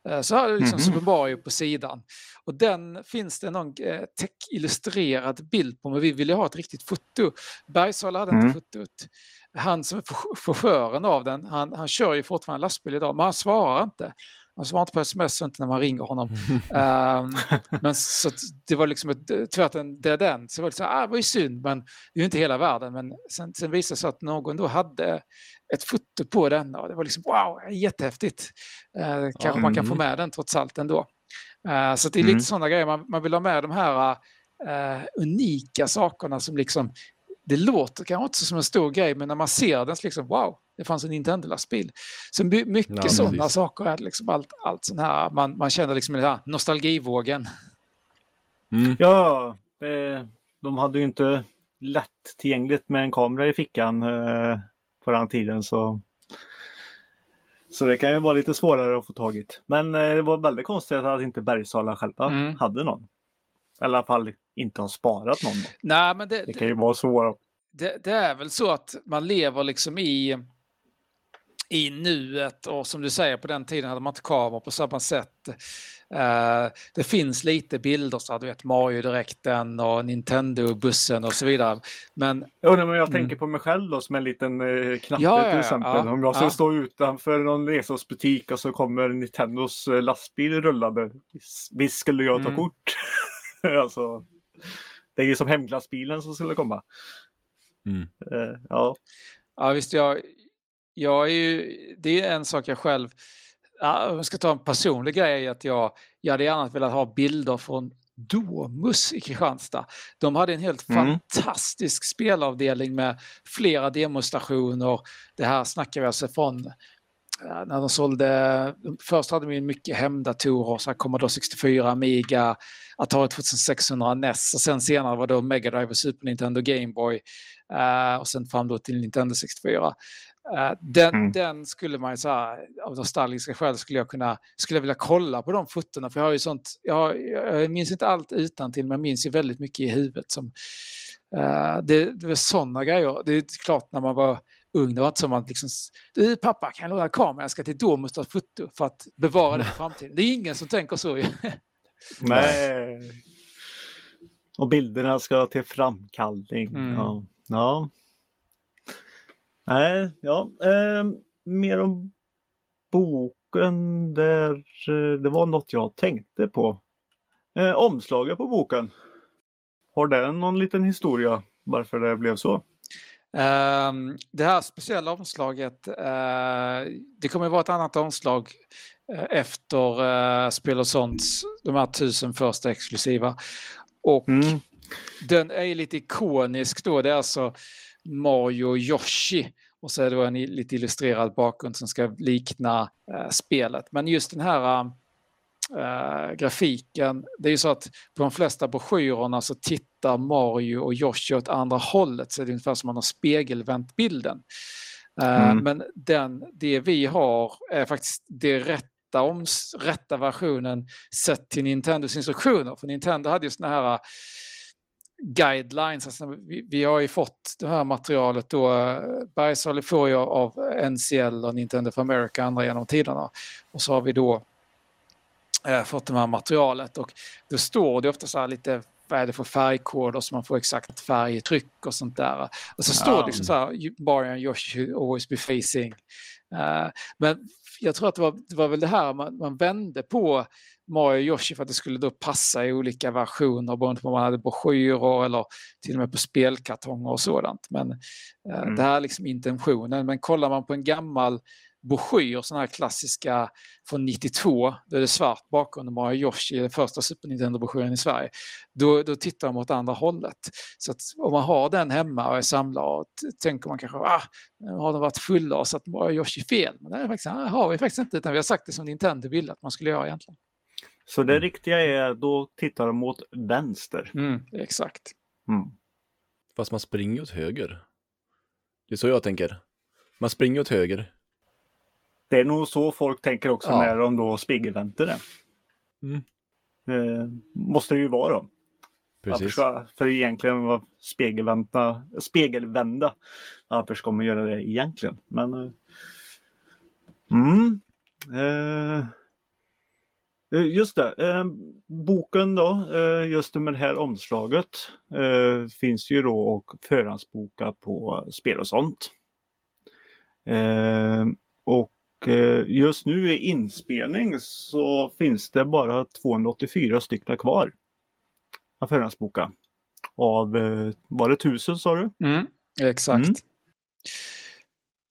Uh, så hade liksom Mhm. Super Mario på sidan. Och den finns det någon eh, tech-illustrerad bild på, men vi ville ha ett riktigt foto. Bergsala hade Mm. inte fotot. Han som är ch- chauffören av den, han, han kör ju fortfarande lastbil idag, men han svarar inte. Han svarar inte på sms och inte när man ringer honom. Ehm, men så det var liksom ett, tvärt en dead end. Så det var här, ah, det var ju synd, men det är ju inte hela världen. Men sen, sen visade det sig att någon då hade ett foto på den och det var liksom wow, jättehäftigt. Uh, kanske man kan få Mm. med den trots allt ändå. Uh, så det är lite Mm. sådana grejer, man, man vill ha med de här uh, unika sakerna som liksom det låter kanske inte som en stor grej, men när man ser den så liksom wow, det fanns en Nintendo-lastbil. Så my- mycket Ja, sådana saker, är liksom allt, allt sånt här, man, man känner liksom den här nostalgivågen. Mm. Ja, eh, de hade ju inte lättillgängligt med en kamera i fickan eh, på den tiden. Så, så det kan ju vara lite svårare att få tag i. Men eh, det var väldigt konstigt att inte Bergsala själva Mm. hade någon. Eller i alla fall inte har sparat någon. Nej, men det, Det kan ju vara så. det, det är väl så att man lever liksom i, i nuet och som du säger på den tiden hade man inte kameror på samma sätt. Eh, det finns lite bilder, så du vet Mario-direkten och Nintendo-bussen och så vidare. Men Ja, nej, men jag Mm. tänker på mig själv då som en liten eh, knatte Ja, till ja, exempel. ja, Om jag ja. stå utanför någon Resos-butik och så kommer Nintendos eh, lastbil rullande. Visst- Visst skulle jag ta Mm. kort. alltså, det är ju som hemglassbilen som skulle komma. Mm. Eh, ja. Ja, visst, jag, jag är ju, det är en sak jag själv, om jag ska ta en personlig grej, är att jag, jag hade gärna velat ha bilder från Domus i Kristianstad. De hade en helt Mm. fantastisk spelavdelning med flera demostationer. Det här snackar vi alltså från när de sålde, först hade de ju mycket hemdatorer, så här Commodore 64, Amiga, Atari 2600 NES och sen senare var det Mega Drive och Super Nintendo Game Boy eh, och sen fram då till Nintendo 64. Eh, den, Mm. den skulle man ju så här, av nostalgiska skäl skulle jag kunna, skulle jag vilja kolla på de fotona för jag har ju sånt, jag, jag minns inte allt utan till men jag minns ju väldigt mycket i huvudet som eh, det, det var sådana grejer. Det är klart när man var ung, det var inte som att liksom, du pappa kan jag låna kameran, jag ska till Domus och ta foto för att bevara det för framtiden. Det är ingen som tänker så ju. Nej. Och bilderna ska till framkallning. Mm. Ja. ja. Nej, ja. Eh, mer om boken. Där, eh, det var något jag tänkte på. Eh, omslaget på boken. Har den någon liten historia varför det blev så? Ehm, det här speciella omslaget, eh, det kommer att vara ett annat omslag eh, efter uh, Spel och sånt, de här tusen första exklusiva. Och Mm. den är lite ikonisk då, det är alltså Mario Yoshi och så är det en lite illustrerad bakgrund som ska likna eh, spelet. Men just den här eh, grafiken, det är ju så att på de flesta broschyrerna så tittar Mario och Yoshi åt andra hållet så det är ungefär som man har spegelvänt bilden. Eh, Mm. Men den, det vi har är faktiskt det rätta, oms, rätta versionen sett till Nintendos instruktioner. För Nintendo hade ju såna här guidelines. Alltså vi, vi har ju fått det här materialet då. Bergsala får ju av NCL och Nintendo for America andra genom tiderna. Och så har vi då eh, fått det här materialet och då står det ofta så här lite vad är det för färgkoder så man får exakt färgtryck och sånt där. Och så står det liksom så här, "You- Mario and Yoshi should always be facing. Eh, men jag tror att det var, det var väl det här man, man vände på Mario Yoshi för att det skulle då passa i olika versioner beroende på om man hade broschyrer eller till och med på spelkartonger och sådant. Men eh, Mm. det här är liksom intentionen. Men kollar man på en gammal broschyr, sådana här klassiska från 92, då är det svart bakgrund och Mario Yoshi, den första Super Nintendo-broschyren i Sverige, då, då tittar de åt andra hållet. Så om man har den hemma och är samlare tänker man kanske ah, nu har de varit fulla och satt Mario Yoshi fel. Men det är faktiskt, ah, har vi faktiskt inte, utan vi har sagt det som Nintendo ville att man skulle göra egentligen. Så det riktiga är då tittar de mot vänster. Mm, exakt. Mm. Fast man springer åt höger. Det är så jag tänker. Man springer åt höger. Det är nog så folk tänker också Ja. när de då spegelvänder det. Mm. Eh, måste det ju vara då. Precis. ska, för egentligen var spegelvända, spegelvända. Varför ska man göra det egentligen? Men... eh, Mm. Eh, just det. Eh, boken då, eh, just med det här omslaget, eh, finns ju då och förhandsboka på spel och sånt. Eh, och eh, just nu i inspelning så finns det bara 284 stycken kvar att förhandsboka. Av, eh, var det tusen sa du? Mm, exakt. Mm.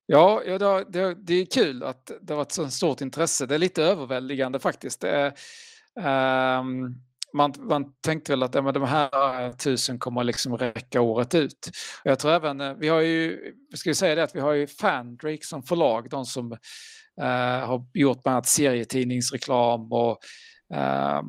Ja, det, det, det är kul att det har varit så stort intresse. Det är lite överväldigande faktiskt. Det är, ehm, man, man tänkte väl att ja, men de här tusen kommer liksom räcka året ut. Och jag tror även, eh, vi har ju, ska vi säga det att vi har ju Fandrake som förlag, de som eh, har gjort bland annat serietidningsreklam och ehm,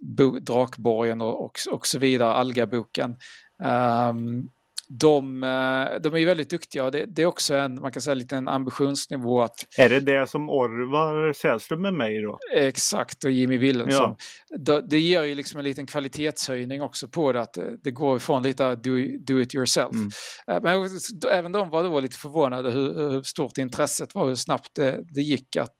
Bo- Drakborgen och, och, och så vidare, Algaboken. Um, de, eh, de är ju väldigt duktiga och det, det, är också en, man kan säga, liten ambitionsnivå att... Är det det som Orvar Sällström med mig då? Exakt, och Jimmy Wilhelmsson. Ja. Det, det ger ju liksom en liten kvalitetshöjning också på det, att det går ifrån lite do, do it yourself. Mm. Eh, men även de var då lite förvånade hur, hur stort intresset var, hur snabbt det, det gick att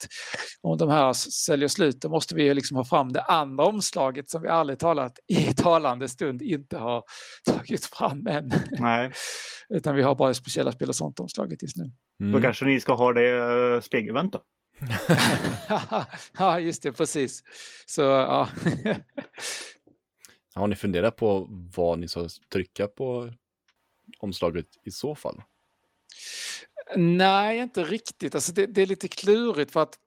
om de här säljer slut, då måste vi liksom ha fram det andra omslaget som vi ärligt talat i talande stund inte har tagit fram än. Nej. Utan vi har bara speciella spel och sånt omslaget just nu. Mm. Då kanske ni ska ha det uh, spegelvänt då? ja, just det, precis. Så, ja. har ni funderat på vad ni ska trycka på omslaget i så fall? Nej, inte riktigt. Alltså det, det är lite klurigt för att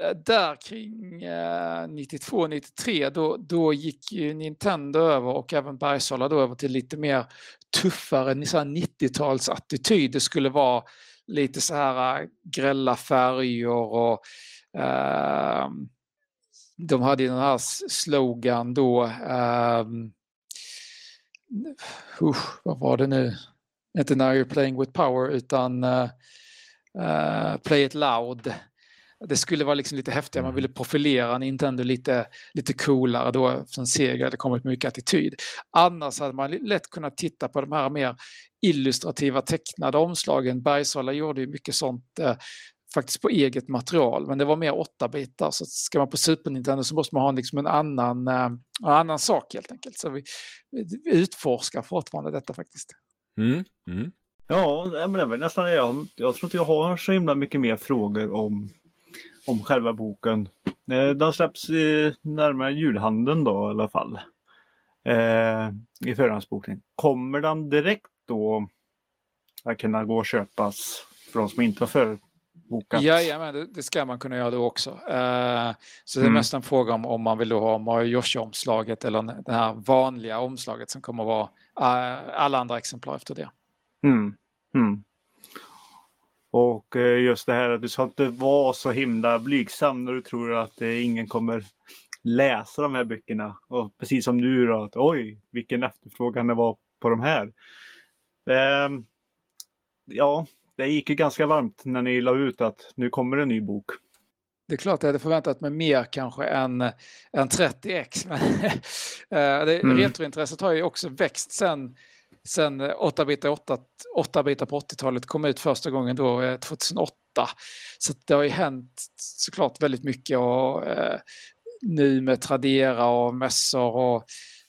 Eh, där kring 92-93 eh, då, då gick Nintendo över och även Bergsala då över till lite mer tuffare 90-talsattityd. Det skulle vara lite så här äh, grälla färger och eh, de hade den här slogan då. Eh, usch, vad var det nu? Inte Now you're playing with power utan eh, Play it loud det skulle vara liksom lite häftigare, man ville mm. profilera Nintendo lite, lite coolare då som Sega hade kommit mycket attityd. Annars hade man lätt kunnat titta på de här mer illustrativa tecknade omslagen. Bergsala gjorde ju mycket sånt eh, faktiskt på eget material, men det var mer 8-bitar. Så ska man på Super Nintendo så måste man ha liksom en annan, eh, en annan sak helt enkelt. Så vi, vi utforskar fortfarande detta faktiskt. Mm. Mm. Ja, men det är nästan jag. Jag tror inte jag har så himla mycket mer frågor om om själva boken. Eh, den släpps närmare julhandeln då i alla fall. Eh, I förhandsbokning. Kommer den direkt då att kunna gå och köpas för de som inte har förbokat? Jajamän, det, det ska man kunna göra då också. Eh, så det är mm. mest en fråga om, om man vill ha Mario Yoshi-omslaget eller det här vanliga omslaget som kommer att vara alla andra exemplar efter det. Mm. Mm. Och eh, just det här att du ska inte vara så himla blygsam när du tror att eh, ingen kommer läsa de här böckerna. Och precis som nu då, att oj, vilken efterfrågan det var på de här. Ehm, ja, det gick ju ganska varmt när ni la ut att nu kommer en ny bok. Det är klart jag hade förväntat mig mer kanske än, än 30x. Men eh, det, mm. Retrointresset har ju också växt sen sen 8-bitar 8, 8 bitar på 80-talet kom ut första gången då 2008. Eh, så det har ju hänt såklart väldigt mycket och eh, nu med Tradera och mässor och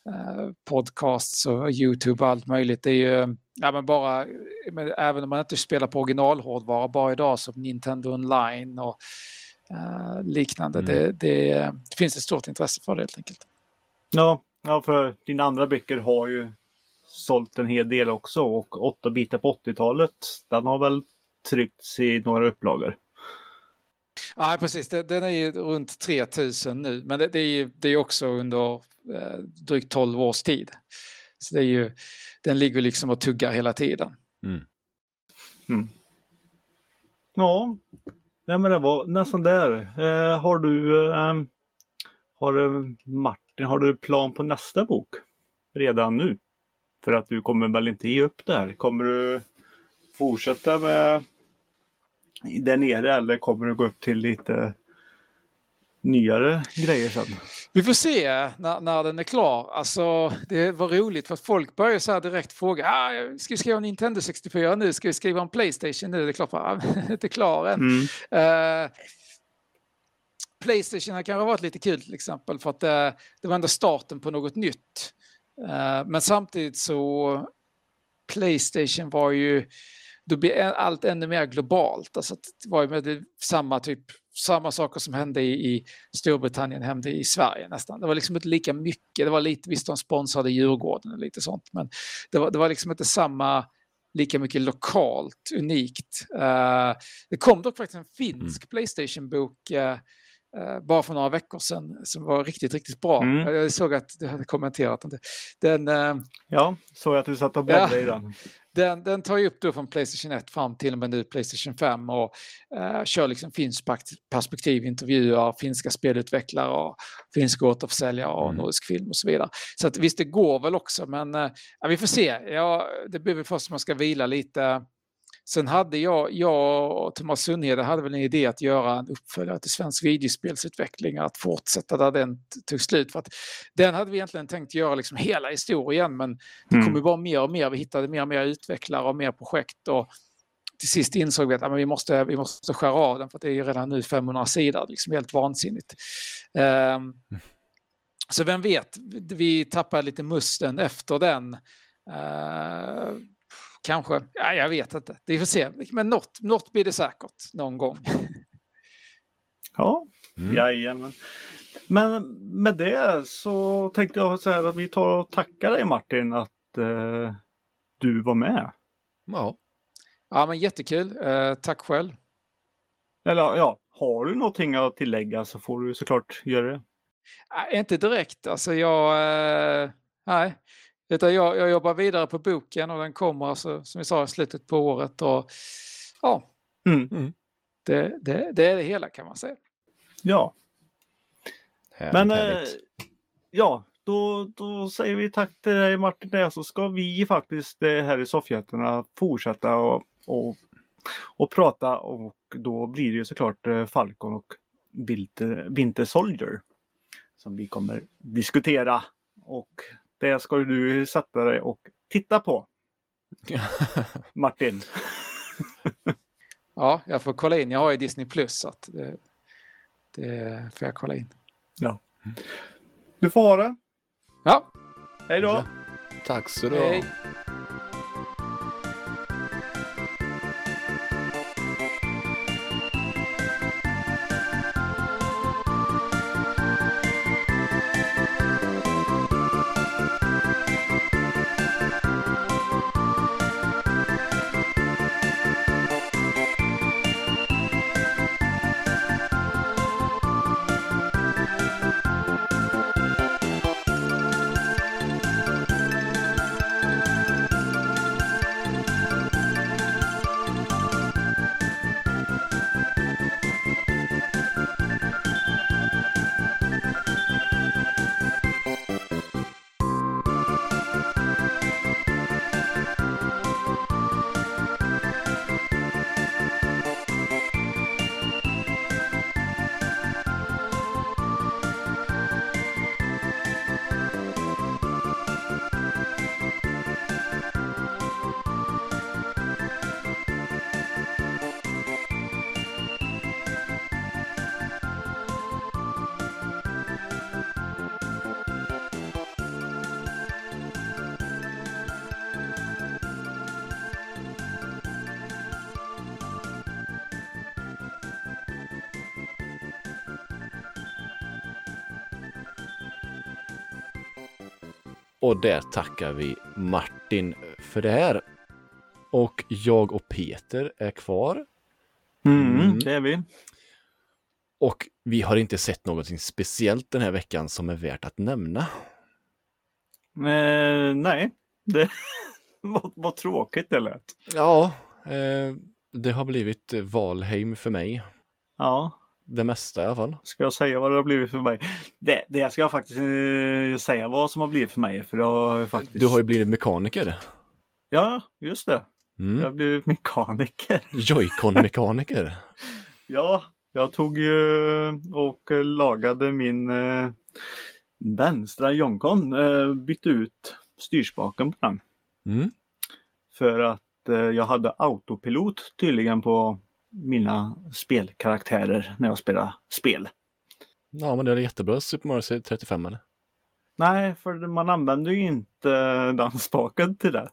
eh, podcasts och Youtube och allt möjligt. Det är ju ja, men bara, men även om man inte spelar på originalhårdvara bara idag som Nintendo online och eh, liknande. Mm. Det, det, det, finns ett stort intresse för det helt enkelt. Ja, ja för dina andra böcker har ju sålt en hel del också och 8 bitar på 80-talet, den har väl tryckts i några upplagor. Ja, precis. Den är ju runt 3000 nu, men det, är ju det är också under eh, drygt 12 års tid. Så det är ju, den ligger liksom och tuggar hela tiden. Mm. Mm. Ja, Nej, men det var nästan där. Eh, har du, eh, har Martin, har du plan på nästa bok redan nu? För att du kommer väl inte ge upp där? Kommer du fortsätta med där nere eller kommer du gå upp till lite nyare grejer sen? Vi får se när, när den är klar. Alltså, det var roligt för att folk börjar så här direkt fråga. Ah, ska vi skriva en Nintendo 64 nu? Ska vi skriva en Playstation nu? Det är klart, ah, inte klar än. Mm. Uh, Playstation har kanske varit lite kul till exempel för att uh, det var ändå starten på något nytt. Eh, men samtidigt så Playstation var ju, då blir allt ännu mer globalt. Alltså det var ju med samma typ samma saker som hände i, Storbritannien hände i Sverige nästan. Det var liksom inte lika mycket. Det var lite, visst de sponsrade Djurgården och lite sånt, men det var, det var liksom inte samma lika mycket lokalt, unikt. Uh, det kom dock faktiskt en finsk mm. Playstation-bok Eh, bara för några veckor sedan som var riktigt, riktigt bra. Mm. Jag såg att du hade kommenterat den. den uh, ja, såg att du satt och bläddrade ja, i den. den, den tar ju upp då från Playstation 1 fram till och med nu Playstation 5 och eh, kör liksom finsk perspektiv, intervjuar finska spelutvecklare och finska återförsäljare och mm. nordisk film och så vidare. Så att visst, det går väl också, men eh, vi får se. Ja, det blir väl först man ska vila lite Sen hade jag, jag och Thomas Sundhede hade väl en idé att göra en uppföljare till svensk videospelsutveckling, att fortsätta där den tog slut. För att den hade vi egentligen tänkt göra liksom hela historien, men det mm. kom ju bara mer och mer. Vi hittade mer och mer utvecklare och mer projekt. Och till sist insåg vi att ja, men vi, måste, vi måste skära av den, för det är ju redan nu 500 sidor, liksom helt vansinnigt. Um, så vem vet, vi tappade lite musten efter den. Uh, Kanske. Ja, jag vet inte. Vi får se. Men något, något blir det säkert någon gång. Ja, mm. jajamän. Men med det så tänkte jag säga att vi tar och tackar dig Martin att eh, du var med. Ja. Ja, men jättekul. Eh, tack själv. Eller ja, har du någonting att tillägga så får du såklart göra det. Nej, inte direkt. Alltså jag... Eh, nej, utan jag, jag jobbar vidare på boken och den kommer alltså, som vi sa i slutet på året. Och, ja, mm. Mm. Det, det, det, är det hela kan man säga. Ja. Härligt, Men härligt. Eh, ja, då, då säger vi tack till dig Martin. Så ska vi faktiskt eh, här i soffhjältarna fortsätta och, och, och prata och då blir det ju såklart eh, Falcon och Winter, Winter Soldier som vi kommer diskutera. Och det ska du sätta dig och titta på. Martin. ja, jag får kolla in. Jag har ju Disney Plus så att det, det får jag kolla in. Ja. Du får ha det. Ja. Hej då. Tack så du ha. Och där tackar vi Martin för det här. Och jag och Peter är kvar. Mm, mm. det är vi. Och vi har inte sett någonting speciellt den här veckan som är värt att nämna. Eh, nej, det var, tråkigt det lät. Ja, eh, det har blivit Valheim för mig. Ja, det mesta i alla fall. Ska jag säga vad det har blivit för mig? Det, det ska jag faktiskt uh, säga vad som har blivit för mig. För har faktiskt... Du har ju blivit mekaniker. Ja, just det. Mm. Jag har blivit mekaniker. Joycon-mekaniker. ja, jag tog ju och lagade min uh, vänstra Joncon. Uh, bytte ut styrspaken på den. Mm. För att jag hade autopilot tydligen på mina spelkaraktärer när jag spelar spel. Ja, men det är jättebra Super Mario 35 eller? Nej, för man använder ju inte den spaken till det.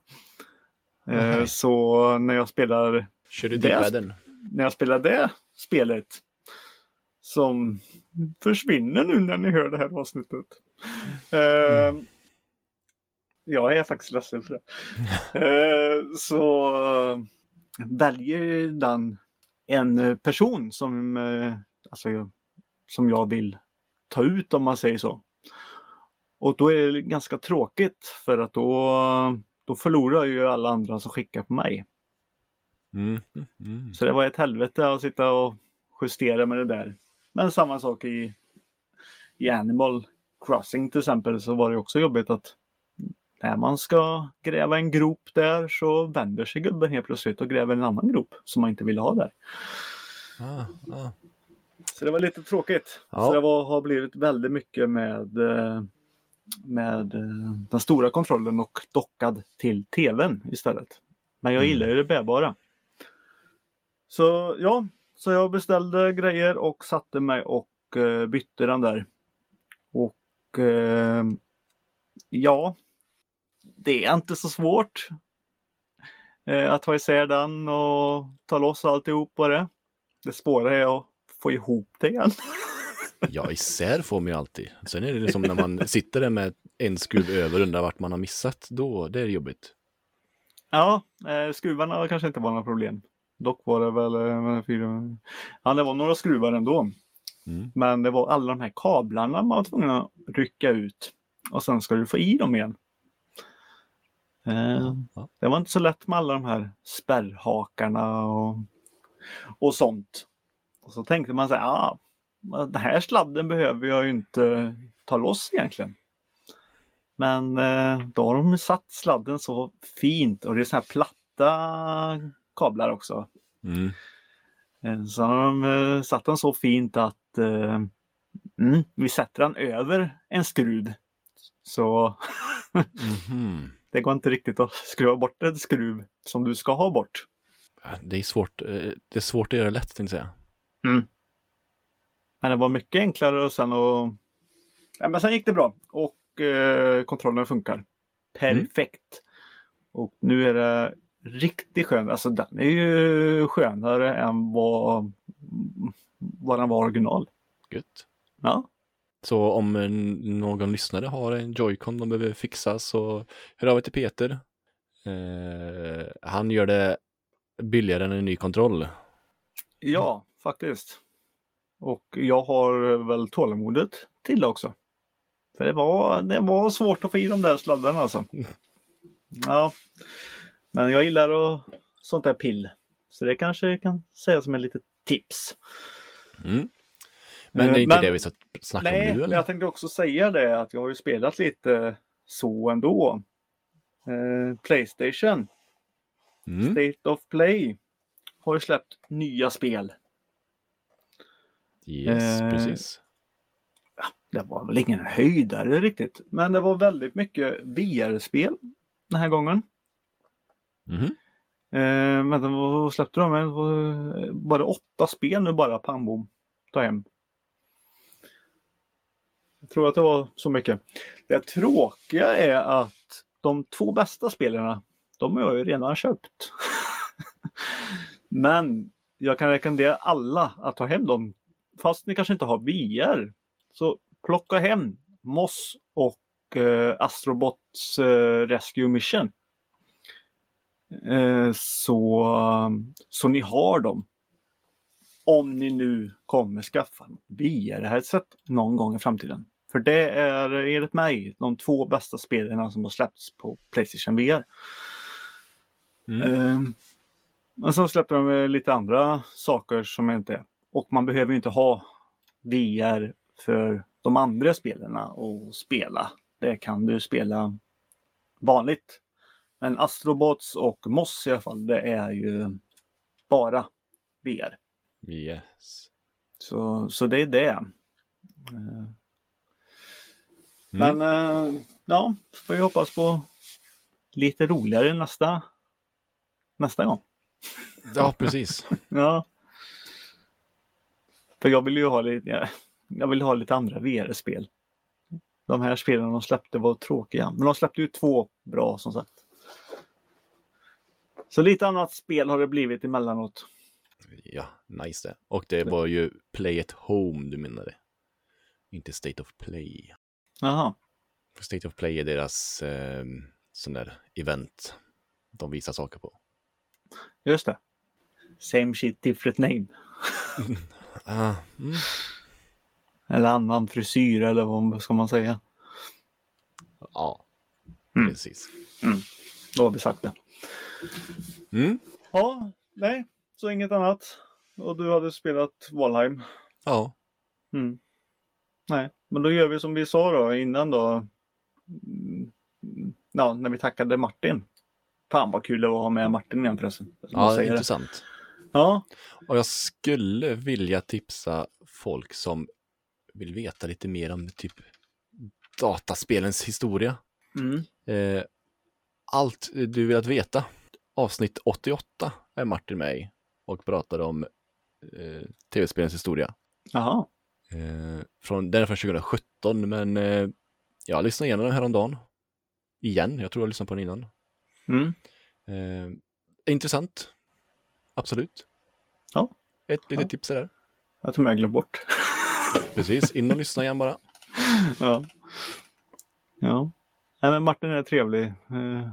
Eh, så när jag spelar Kör du det, när jag spelar det spelet som försvinner nu när ni hör det här avsnittet. Eh, mm. Jag är faktiskt ledsen för det. Eh, så väljer den en eh, person som, eh, alltså, som jag vill ta ut om man säger så. Och då är det ganska tråkigt för att då, då förlorar ju alla andra som skickar på mig. Mm. Mm. Så det var ett helvete att sitta och justera med det där. Men samma sak i, i Animal Crossing till exempel så var det också jobbigt att när man ska gräva en grop där så vänder sig gubben helt plötsligt och gräver en annan grop som man inte ville ha där. Ah, ah. Så det var lite tråkigt. Ja. Så det var, har blivit väldigt mycket med, eh, med eh, den stora kontrollen och dockad till tvn istället. Men jag Mm. gillar ju det bärbara. Så ja, så jag beställde grejer och satte mig och eh, bytte den där. Och ja, det är inte så svårt eh, att ta isär den och ta loss alltihop på det. Det svåra är att få ihop det igen. Ja, isär får man ju alltid. Sen är det liksom när man sitter där med en skruv över och undrar vart man har missat. Då, det är jobbigt. Ja, eh, skruvarna kanske inte var några problem. Dock var det väl eh, fyra... Ja, det var några skruvar ändå. Mm. Men det var alla de här kablarna man var tvungen att rycka ut. Och sen ska du få i dem igen. Eh, Ja. Det var inte så lätt med alla de här spärrhakarna och, och sånt. Och så tänkte man så här, ja, den här sladden behöver jag ju inte ta loss egentligen. Men eh, då har de satt sladden så fint och det är så här platta kablar också. Mm. Eh, Så har de eh, satt den så fint att mm, vi sätter den över en skruv. Så Mhm. Det går inte riktigt att skruva bort en skruv som du ska ha bort. Det är svårt. eh, Det är svårt att göra lätt, tänkte jag säga. Men det var mycket enklare och sen och... Ja, men sen gick det bra och eh, kontrollen funkar. Perfekt. Och nu är det riktigt skönt. Alltså den är ju skönare än vad, vad den var original. Gött. Ja. Så om någon lyssnare har en Joy-Con de behöver fixa så hör av er till Peter. Eh, han gör det billigare än en ny kontroll. Ja, faktiskt. Och jag har väl tålamodet till det också. För det var, det var svårt att få i de där sladdarna alltså. Ja. Men jag gillar och sånt där pill. Så det kanske kan sägas som ett litet tips. Mm. Men det är Eh, inte men- det vi ska snacka Nej, om nu men eller? jag tänkte också säga det att jag har ju spelat lite så ändå. Eh, Playstation, Mm. State of Play, har ju släppt nya spel. Yes, Eh, precis. Det var väl ingen höjdare riktigt, men det var väldigt mycket VR-spel den här gången. Mhm. Eh, vänta, vad släppte de? Det var bara åtta spel nu bara, pang bom, ta hem. Jag tror att det var så mycket. Det tråkiga är att de två bästa spelarna, de har jag ju redan köpt. Men jag kan rekommendera alla att ta hem dem. Fast ni kanske inte har VR. Så plocka hem Moss och eh, Astrobots eh, Rescue Mission. Eh, så, så ni har dem. Om ni nu kommer skaffa VR-headset någon gång i framtiden. För det är enligt mig de två bästa spelarna som har släppts på Playstation VR. Mm. Eh, men så släpper de lite andra saker som inte är. Och man behöver ju inte ha VR för de andra spelarna att spela. Det kan du spela vanligt. Men Astrobots och Moss i alla fall, det är ju bara VR. Yes. Så, så det är det. Mm. Men eh, ja, får vi hoppas på lite roligare nästa, nästa gång. Ja, precis. Ja. För jag vill ju ha lite, jag vill ha lite andra VR-spel. De här spelen de släppte var tråkiga, men de släppte ju två bra som sagt. Så lite annat spel har det blivit emellanåt. Ja, nice det. Och det var ju Play at Home du menade. Inte State of Play. Jaha, State of Play är deras eh, sån där event de visar saker på. just det. Same shit different name. Ah, mm. Eller annan frisyr eller vad ska man säga. Ja, Mm. precis. Då har vi sagt det. Mm. Ja, nej, så inget annat. Och du hade spelat Valheim. Ja. Mm. Nej, men då gör vi som vi sa då innan då. Mm, Ja, när vi tackade Martin. Fan vad kul det var att ha med Martin igen förresten. Ja, säger det. intressant. Ja, Och jag skulle vilja tipsa folk som vill veta lite mer om typ dataspelens historia. mm. Eh, allt du vill att veta. Avsnitt 88 är Martin med i och pratar om eh, tv-spelens historia. Jaha. Eh, från, den är från 2017, men eh, jag lyssnade igenom den häromdagen. Igen, jag tror jag lyssnade på den innan. Mm. Eh, intressant. Absolut. Ja. Ett litet Ja. tips är där. Jag tror jag glömde bort. Precis, in och lyssna igen bara. ja. Ja. Nej, men Martin är trevlig. Eh.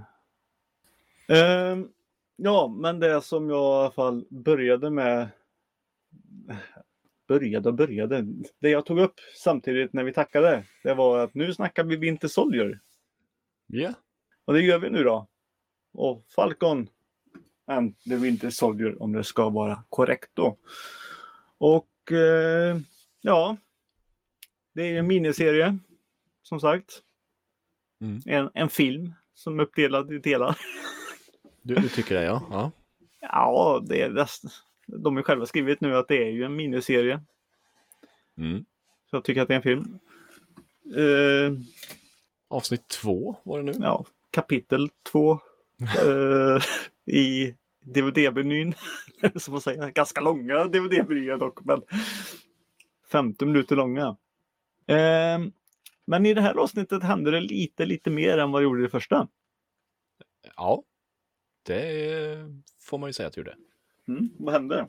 Ehm, ja, men det som jag i alla fall började med. Började och började. Det jag tog upp samtidigt när vi tackade. Det var att nu snackar vi Winter Soldier. Ja. Och det gör vi nu då. Och Falcon and the Winter Soldier om det ska vara korrekt då. Och eh, ja, det är en miniserie som sagt. Mm. En, en film som är uppdelad i delar. Du, du tycker det, ja. ja. Ja, det är det. De har själva skrivit nu att det är ju en miniserie. Mm. Så jag tycker att det är en film. Eh, Avsnitt två var det nu. ja, kapitel två eh, i DVD-menyn. Som man säger, ganska långa DVD-menyer dock, men 50 minuter långa. Eh, men i det här avsnittet hände det lite, lite mer än vad det gjorde i det första. Ja. Det får man ju säga att det gjorde. Mm, vad hände?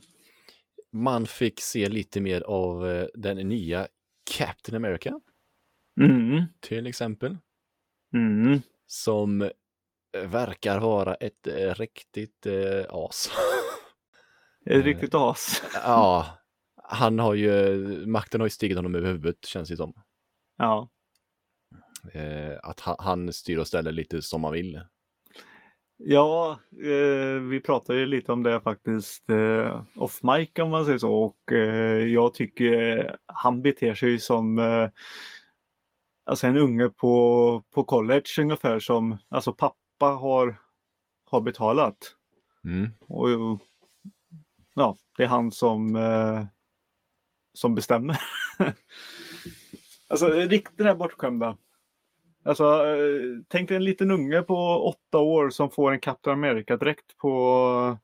Man fick se lite mer av eh, den nya Captain America, Mm, till exempel. mm. Som eh, verkar vara ett eh, riktigt eh, as. Ett riktigt as. ja, han har ju, makten har ju stigit honom över huvudet känns det som. Ja. Eh, att han, han styr och ställer lite som han vill. Ja, eh, vi pratade ju lite om det faktiskt eh, off mic om man säger så och eh, jag tycker han beter sig som eh, alltså en unge på, på college ungefär som alltså pappa har, har betalat. Mm. Och ja, det är han som, eh, som bestämmer. alltså riktigt den här bortskämda. Alltså, eh, tänk dig en liten unge på åtta år som får en Captain America-dräkt på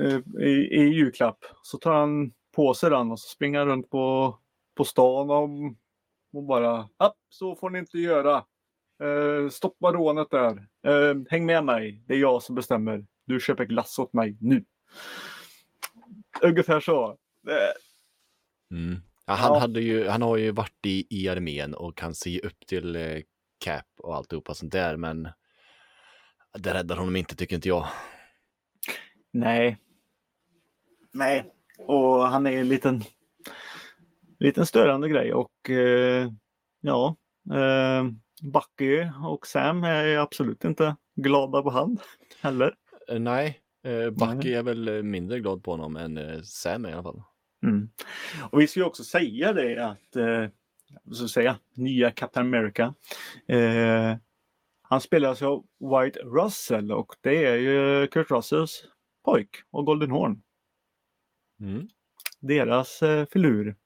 eh, i, i julklapp. Så tar han på sig den och så springer han runt på, på stan och, och bara App, så får ni inte göra. Eh, stoppa rånet där. Eh, häng med mig. Det är jag som bestämmer. Du köper glass åt mig nu. Ungefär så. Mm. Ja, han, Ja. hade ju, han har ju varit i, i armén och kan se upp till eh, Cap och alltihopa sånt där, men det räddar honom inte tycker inte jag. Nej. Nej. Och han är en liten, liten störande grej och eh, ja. Eh, Bucky och Sam är absolut inte glada på han heller. Eh, nej, eh, Bucky är väl eh, mindre glad på honom än eh, Sam i alla fall. Mm. Och vi ska ju också säga det att eh, så att säga, nya Captain America. Eh, han spelas av White Russell och det är ju Kurt Russells pojk och Golden Horn. Mm. deras eh, filur.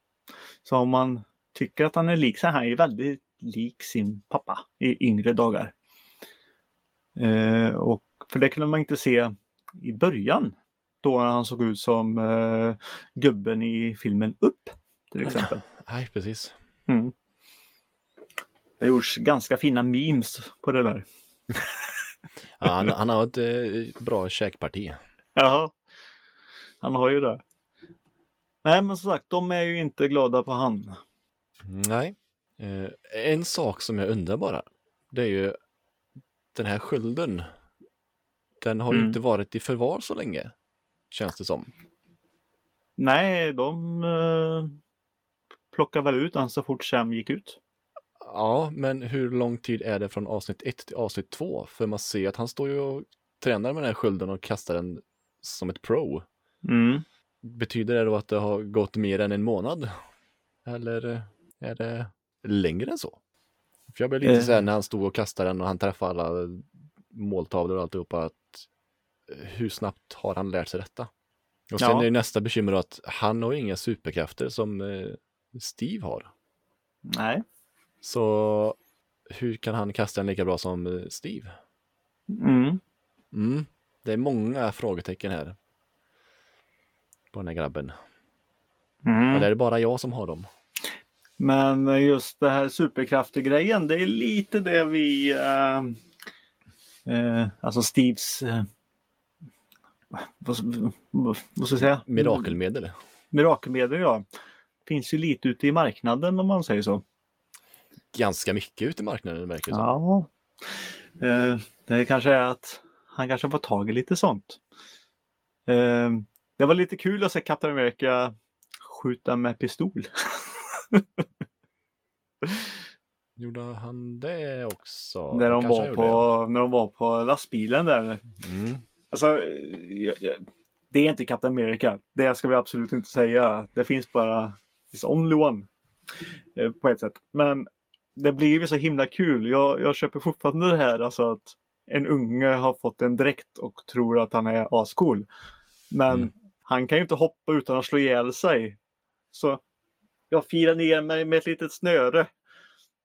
Så om man tycker att han är lik så är han ju väldigt lik sin pappa i yngre dagar. Eh, och för det kunde man inte se i början då han såg ut som eh, gubben i filmen Upp till exempel. Nej, precis. Mm. Det har gjorts ganska fina memes på det där. Ja, han, han har ett eh, bra käkparti. Ja, han har ju det. Nej men som sagt, de är ju inte glada på han. Nej. Eh, en sak som jag undrar bara, det är ju den här skölden. Den har ju Mm. inte varit i förvar så länge, känns det som. Nej, de eh, plockade väl ut han så fort Sam gick ut. Ja, men hur lång tid är det från avsnitt 1 till avsnitt 2? För man ser att han står ju och tränar med den här skölden och kastar den som ett pro. Mm. Betyder det då att det har gått mer än en månad? Eller är det längre än så? För jag blev lite Eh. så här när han stod och kastade den och han träffade alla måltavlor och alltihopa att eh, hur snabbt har han lärt sig detta? Och sen Ja. är nästa bekymmer då att han har inga superkrafter som eh, Steve har. Nej. Så hur kan han kasta den lika bra som eh, Steve? Mm. Mm. Det är många frågetecken här. På den här grabben. Mm. Är det bara jag som har dem? Men just det här superkrafter-grejen, det är lite det vi... Eh, eh, alltså Steves... Eh, vad, vad, vad ska jag säga? Mirakelmedel. Mirakelmedel, ja. Finns ju lite ute i marknaden om man säger så. Ganska mycket ute i marknaden verkar det. Ja. Eh, det kanske är att han kanske får tag i lite sånt. Eh, det var lite kul att se Captain America skjuta med pistol. Gjorde han det också? när, de Kanske var på, när de var på lastbilen där. Mm. Alltså, det är inte Captain America. Det ska vi absolut inte säga. Det finns bara It's only one. eh, På ett sätt. Men det blir ju så himla kul. Jag, jag köper fortfarande det här alltså att en unge har fått en dräkt och tror att han är ascool. Men Mm. han kan ju inte hoppa utan att slå ihjäl sig. Så jag firar ner mig med ett litet snöre.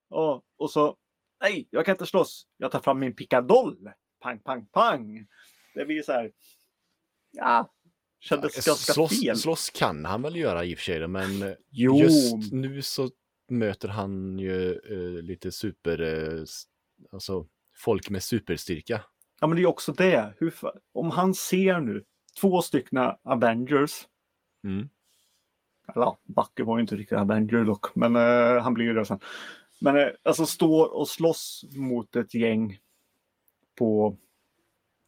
Och, och så, nej, jag kan inte slåss. Jag tar fram min pickadoll. Pang, pang, pang. Det blir så här, ja, kändes ganska fel. Slåss, slåss kan han väl göra i och för sig, men eh, Jo, just nu så möter han ju eh, lite super, s- alltså folk med superstyrka. ja men det är också det. Hur, om han ser nu två stycken Avengers. Mm. Eller ja, Backe var ju inte riktigt Avenger dock, men eh, han blir ju det sen. Men eh, alltså står och slåss mot ett gäng på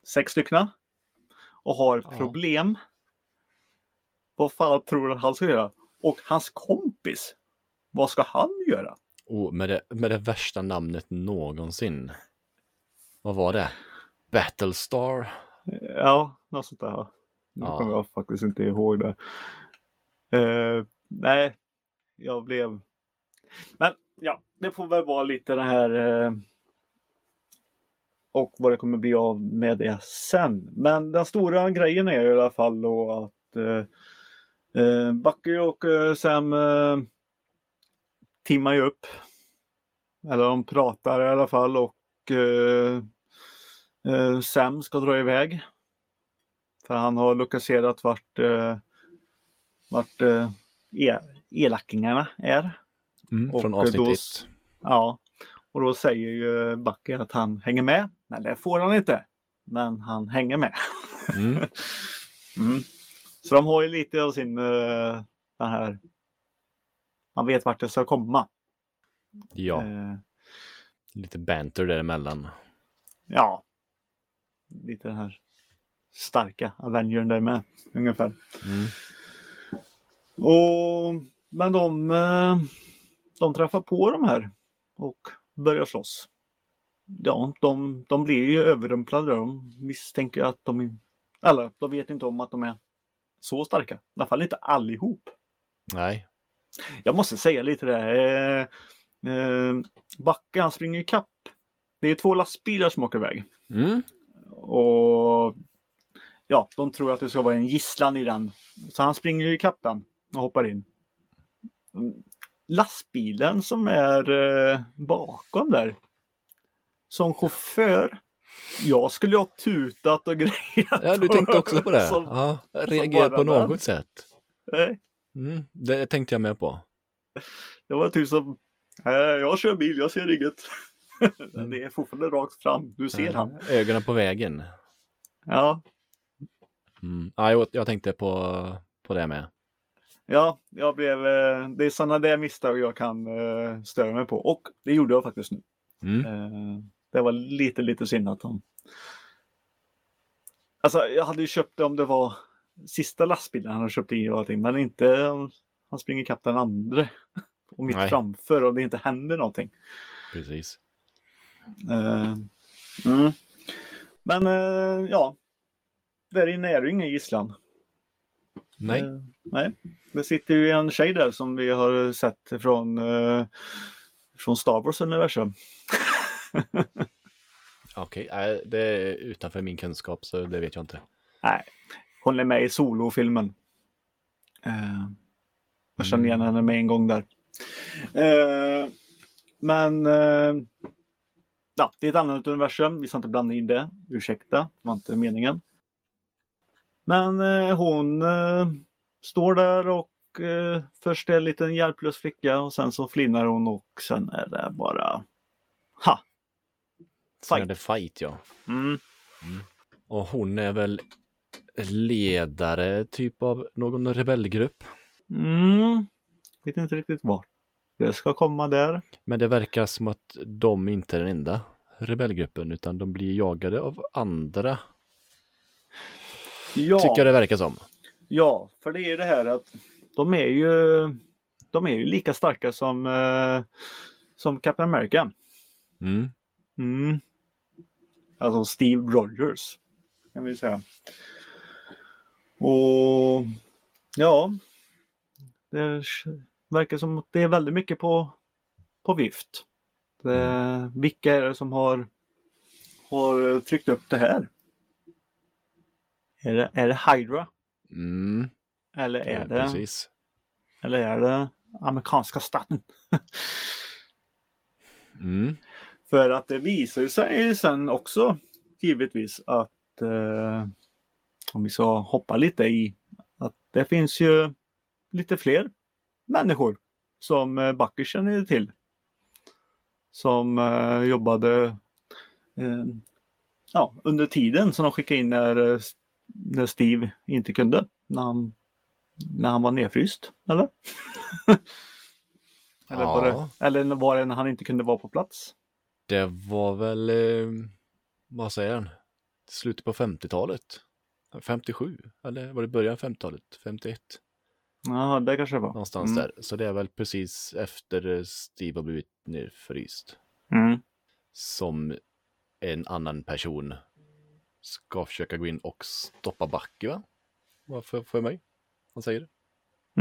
sex stycken och har Ja. problem. Vad fan tror du att han ska göra? Och hans kompis, vad ska han göra? Och med det, med det värsta namnet någonsin. Vad var det? Battlestar? Ja, något sånt där. Nu Ja. kommer jag faktiskt inte ihåg det. Eh, nej, jag blev... Men ja, det får väl vara lite det här eh, och vad det kommer bli av med det sen. Men den stora grejen är i alla fall då att eh, eh, Bucky och eh, Sam eh, timmar ju upp. Eller de pratar i alla fall och eh, eh, Sam ska dra iväg. För han har lokaliserat vart, eh, vart eh, e- elackingarna är. Mm, Och från då avsnitt ett. Ja, och då säger ju Bucky att han hänger med. Men det får han inte. Men han hänger med. Mm. Mm. Så de har ju lite av sin uh, den här. Man vet vart det ska komma. Ja, Eh, lite banter däremellan. ja. Lite den här starka Avengern där med ungefär. Mm. Och, men de, eh, de träffar på de här och börjar slåss. Ja, de, de blir ju överrumplade. De misstänker att de, eller de vet inte om att de är så starka. I alla fall inte allihop. Nej. Jag måste säga lite där. Eh, eh, Backe han springer i kapp. Det är två lastbilar som åker iväg. Mm. Och ja, de tror att det ska vara en gisslan i den. Så han springer i kapp den och hoppar in. Lastbilen som är eh, bakom där. Som chaufför. Jag skulle ha tutat och grejat. Ja, du tänkte också på det. Som, Ja, reagerat på bara den. något sätt. nej, Mm. Det tänkte jag med på. det var typ som. "Eh, Jag kör bil, jag ser inget. Mm. Det är fortfarande rakt fram. Du ser han. Ögonen på vägen. Ja, Mm. Ja, jag, jag tänkte på, på det med. Ja, jag blev, eh, det är sådana där misstag jag kan eh, störa mig på. Och det gjorde jag faktiskt nu. Mm. Det var lite, lite synd att de... Alltså jag hade ju köpt det om det var sista lastbilen han hade köpt i och allting, men inte om han springer ikapp den andra och mitt Nej. framför och det inte händer någonting. Precis. Eh, mm. Men eh, ja, där inne är det ju ingen gisslan. Nej. Eh, nej. Det sitter ju en tjej där som vi har sett från, från Star Wars universum. Okej, nej, det är utanför min kunskap så det vet jag inte. Nej, hon är med i solofilmen. Eh, jag känner igen henne med en gång där. Eh, men eh, ja, det är ett annat universum. Vi ska inte blanda in det. Ursäkta, det var inte meningen. Men hon står där och först är en liten hjälplös flicka och sen så flinar hon och sen är det bara Fight. det fight ja. Mm. Och hon är väl ledare typ av någon rebellgrupp. Mm. Vet inte riktigt var det ska komma där. Men det verkar som att de inte är den enda rebellgruppen utan de blir jagade av andra. Ja, Tycker jag det verkar som. ja, för det är det här att de är ju, de är ju lika starka som, eh, som Captain America. Mm. Mm. Alltså Steve Rogers kan vi säga. Och ja, det verkar som att det är väldigt mycket på, på vift. Det, vilka är det som har, har tryckt upp det här? Är det, är det Hydra? Mm. Eller är det, precis. eller är det amerikanska staten? Mm. För att det visar sig sen också givetvis att eh, om vi ska hoppa lite i att det finns ju lite fler människor som eh, Bucky känner till. Som eh, jobbade eh, ja, under tiden som de skickade in när, eh, när Steve inte kunde. När han, när han var nedfryst, eller? eller, Ja. det, eller var det när han inte kunde vara på plats? Det var väl, eh, vad säger han, slutet på 50-talet? 57? Eller var det början av 50-talet? 51? Ja, det kanske det var. Någonstans Mm. där. Så det är väl precis efter Steve har blivit nedfryst. Mm. Som en annan person ska försöka gå in och stoppa Bucky va? Varför för mig? Han säger det.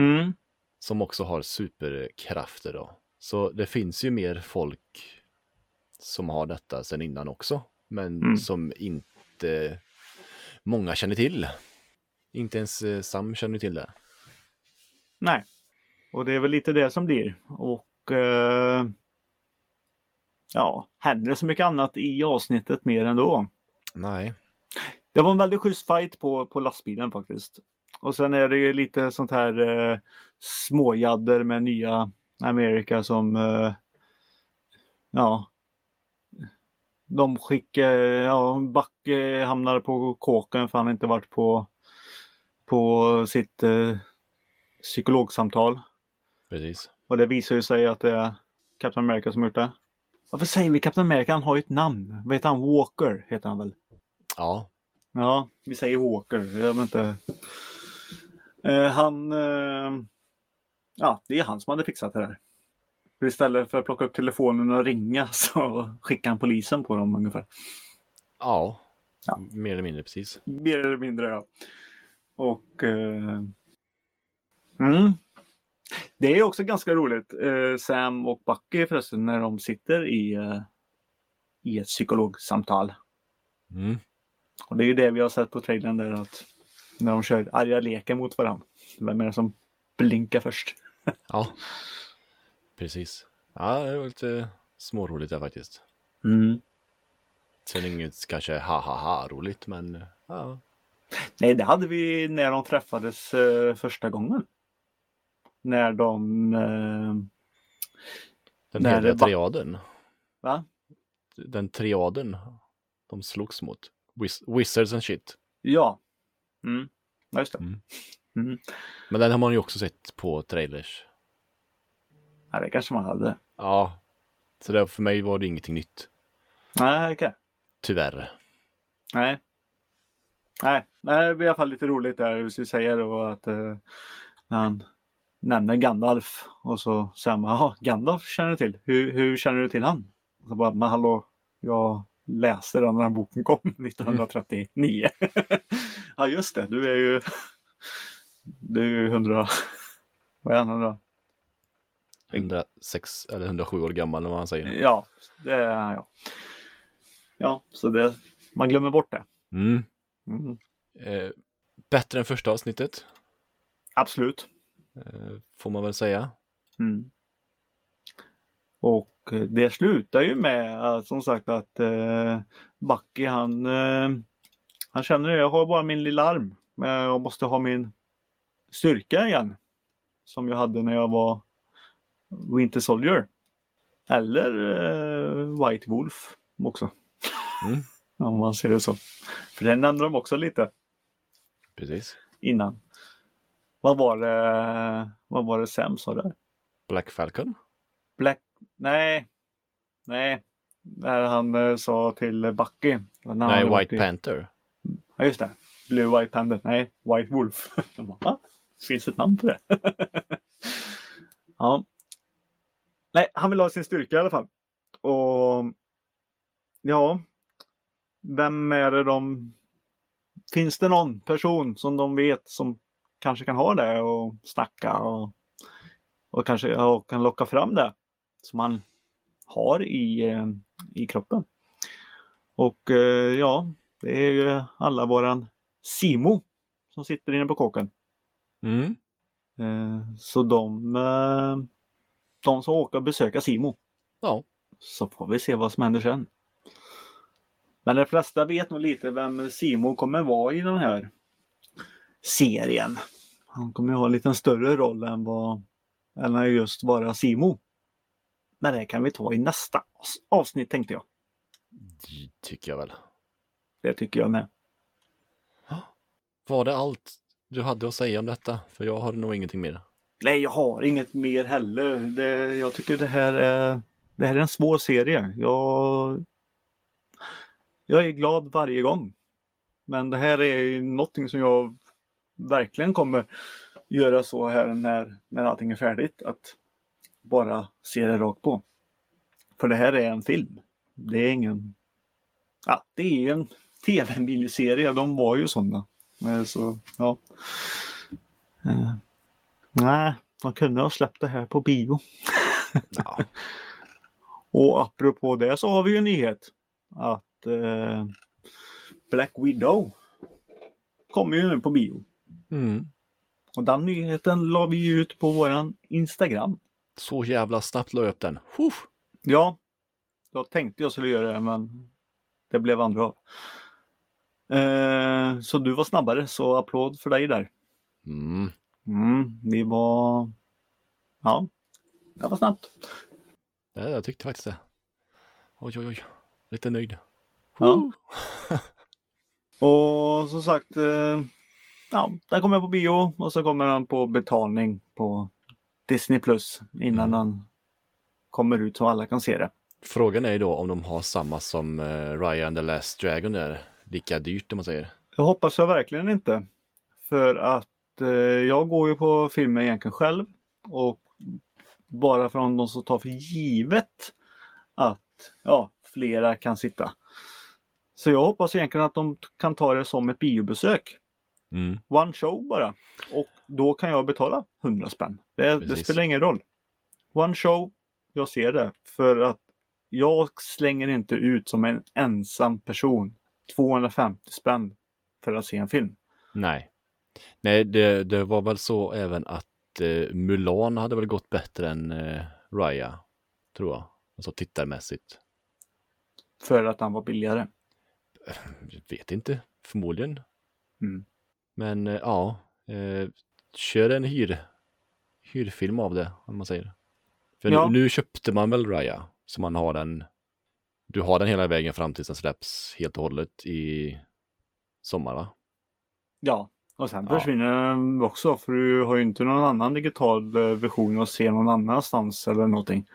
Mm. Som också har superkrafter då. Så det finns ju mer folk som har detta sedan innan också. Men Mm. som inte många känner till. Inte ens eh, Sam känner till det. Nej. Och det är väl lite det som blir. Och eh, ja, händer det så mycket annat i avsnittet mer ändå. Nej. Det var en väldigt schysst fight på, på lastbilen faktiskt. Och sen är det ju lite sånt här eh, småjadder med nya Amerika som eh, ja de skickar, ja Backe hamnade på kåken för han inte varit på på sitt eh, psykologsamtal. Precis. Och det visar ju sig att det är Captain America som gjort det. Varför säger vi Captain America? Han har ju ett namn. Vad heter han? Walker heter han väl? Ja. Ja, vi säger Walker. Jag vet inte. Eh, han... Eh, ja, det är han som hade fixat det där. Istället för att plocka upp telefonen och ringa så skickar han polisen på dem ungefär. Ja. Ja. Mer eller mindre precis. Mer eller mindre ja. Och... Eh, mm. Det är också ganska roligt. Eh, Sam och Bucky förresten när de sitter i, eh, i ett psykologsamtal. Mm. Och det är ju det vi har sett på trailern där att när de kör arga leken mot varandra. Vem är det som blinkar först? Ja. Precis. Ja, det var lite småroligt där faktiskt. Mm. Sen inget kanske ha-ha-ha roligt, men ja. Nej, det hade vi när de träffades eh, första gången. När de... Eh, Den Nej, heliga triaden. va? Den triaden de slogs mot. Wiz- Wizards and shit. Ja. Mm. Ja, just det. Mm. Mm. Men den har man ju också sett på trailers. Ja, det kanske man hade. Ja. Så där, för mig var det ingenting nytt. Nej, okej. Tyvärr. Nej. Nej, Nej, det blir i alla fall lite roligt där, hur vi säger då att eh, när han nämner Gandalf och så säger man, jaha, Gandalf känner du till. Hur, hur känner du till han? Och så bara, men hallå, jag läste den när den boken kom 1939. ja just det, du är ju du är ju 100, vad är han, 100? 106 eller 107 år gammal eller vad han säger. Ja, det är han ja. Ja, så det, man glömmer bort det. Mm. Mm. Eh, bättre än första avsnittet, Absolut. eh, får man väl säga. Mm. Och eh, det slutar ju med att, som sagt att eh, Bucky han, eh, han känner det, jag har bara min lilla arm. Men jag måste ha min styrka igen. Som jag hade när jag var Winter Soldier. Eller eh, White Wolf också. Mm. Om man ser det så. För den nämnde de också lite Precis. innan. Vad var det, vad var det Sam sa där? Black Falcon. Black... Nej. Nej. När han eh, sa till Bucky. Nej, White i- Panther. Ja, just det. Blue White Panther. Nej, White Wolf. Bara? Finns ett namn på det? ja. Nej, han vill ha sin styrka i alla fall. Och ja, vem är det de... Finns det någon person som de vet som kanske kan ha det och snacka och, och kanske ja, kan locka fram det som han har i, i kroppen. Och eh, ja, det är ju alla våran Simo som sitter inne på kåken. Mm. Eh, Så de, eh, de åka och besöka Simo. Ja. Så får vi se vad som händer sen. Men de flesta vet nog lite vem Simo kommer vara i den här serien. Han kommer ju ha en liten större roll än vad än just vara Simo. Men det kan vi ta i nästa avs- avsnitt tänkte jag. Det tycker jag väl. Det tycker jag med. Var det allt du hade att säga om detta? För jag har nog ingenting mer. Nej, jag har inget mer heller. Det, jag tycker det här är, det här är en svår serie. Jag, jag är glad varje gång. Men det här är någonting som jag verkligen kommer göra så här när, när allting är färdigt. Att bara se det rakt på. För det här är en film. Det är ingen... Ja, det är en tv-miniserie. De var ju sådana. Eh, så, ja. Eh, Nej, de kunde ha släppt det här på bio. Ja. Och apropå det så har vi ju en nyhet. Att eh, Black Widow kommer ju nu på bio. Mm. Och den nyheten la vi ut på våran Instagram. Så jävla snabbt la jag upp den. Huh. Ja, jag tänkte jag skulle göra det men det blev andra av. Eh, så du var snabbare så applåd för dig där. Mm. Mm, vi var... Ja, det var snabbt. Ja, jag tyckte faktiskt det. Oj, oj, oj. Lite nöjd. Ja. Och som sagt, eh, ja, den kommer på bio och så kommer den på betalning på Disney Plus innan Mm. den kommer ut så alla kan se det. Frågan är ju då om de har samma som uh, Ryan the Last Dragon där. Lika dyrt om man säger. Jag hoppas jag verkligen inte. För att eh, jag går ju på filmer egentligen själv och bara från de som tar för givet att ja, flera kan sitta. Så jag hoppas egentligen att de kan ta det som ett biobesök. Mm. One show bara. Och då kan jag betala 100 spänn. Det, det spelar ingen roll. One show, jag ser det. För att jag slänger inte ut som en ensam person 250 spänn för att se en film. Nej. Nej, det, det var väl så även att uh, Mulan hade väl gått bättre än uh, Raya. Tror jag. Alltså tittarmässigt. För att han var billigare. Jag vet inte. Förmodligen. Mm. Men eh, ja. eh, kör en hyr, hyrfilm av det, om man säger. För Ja. nu, nu köpte man väl Raya. Så man har den. Du har den hela vägen fram tills den släpps helt och hållet i sommar va? Ja, och sen Ja. försvinner den också. För du har ju inte någon annan digital eh, version att se någon annanstans eller någonting.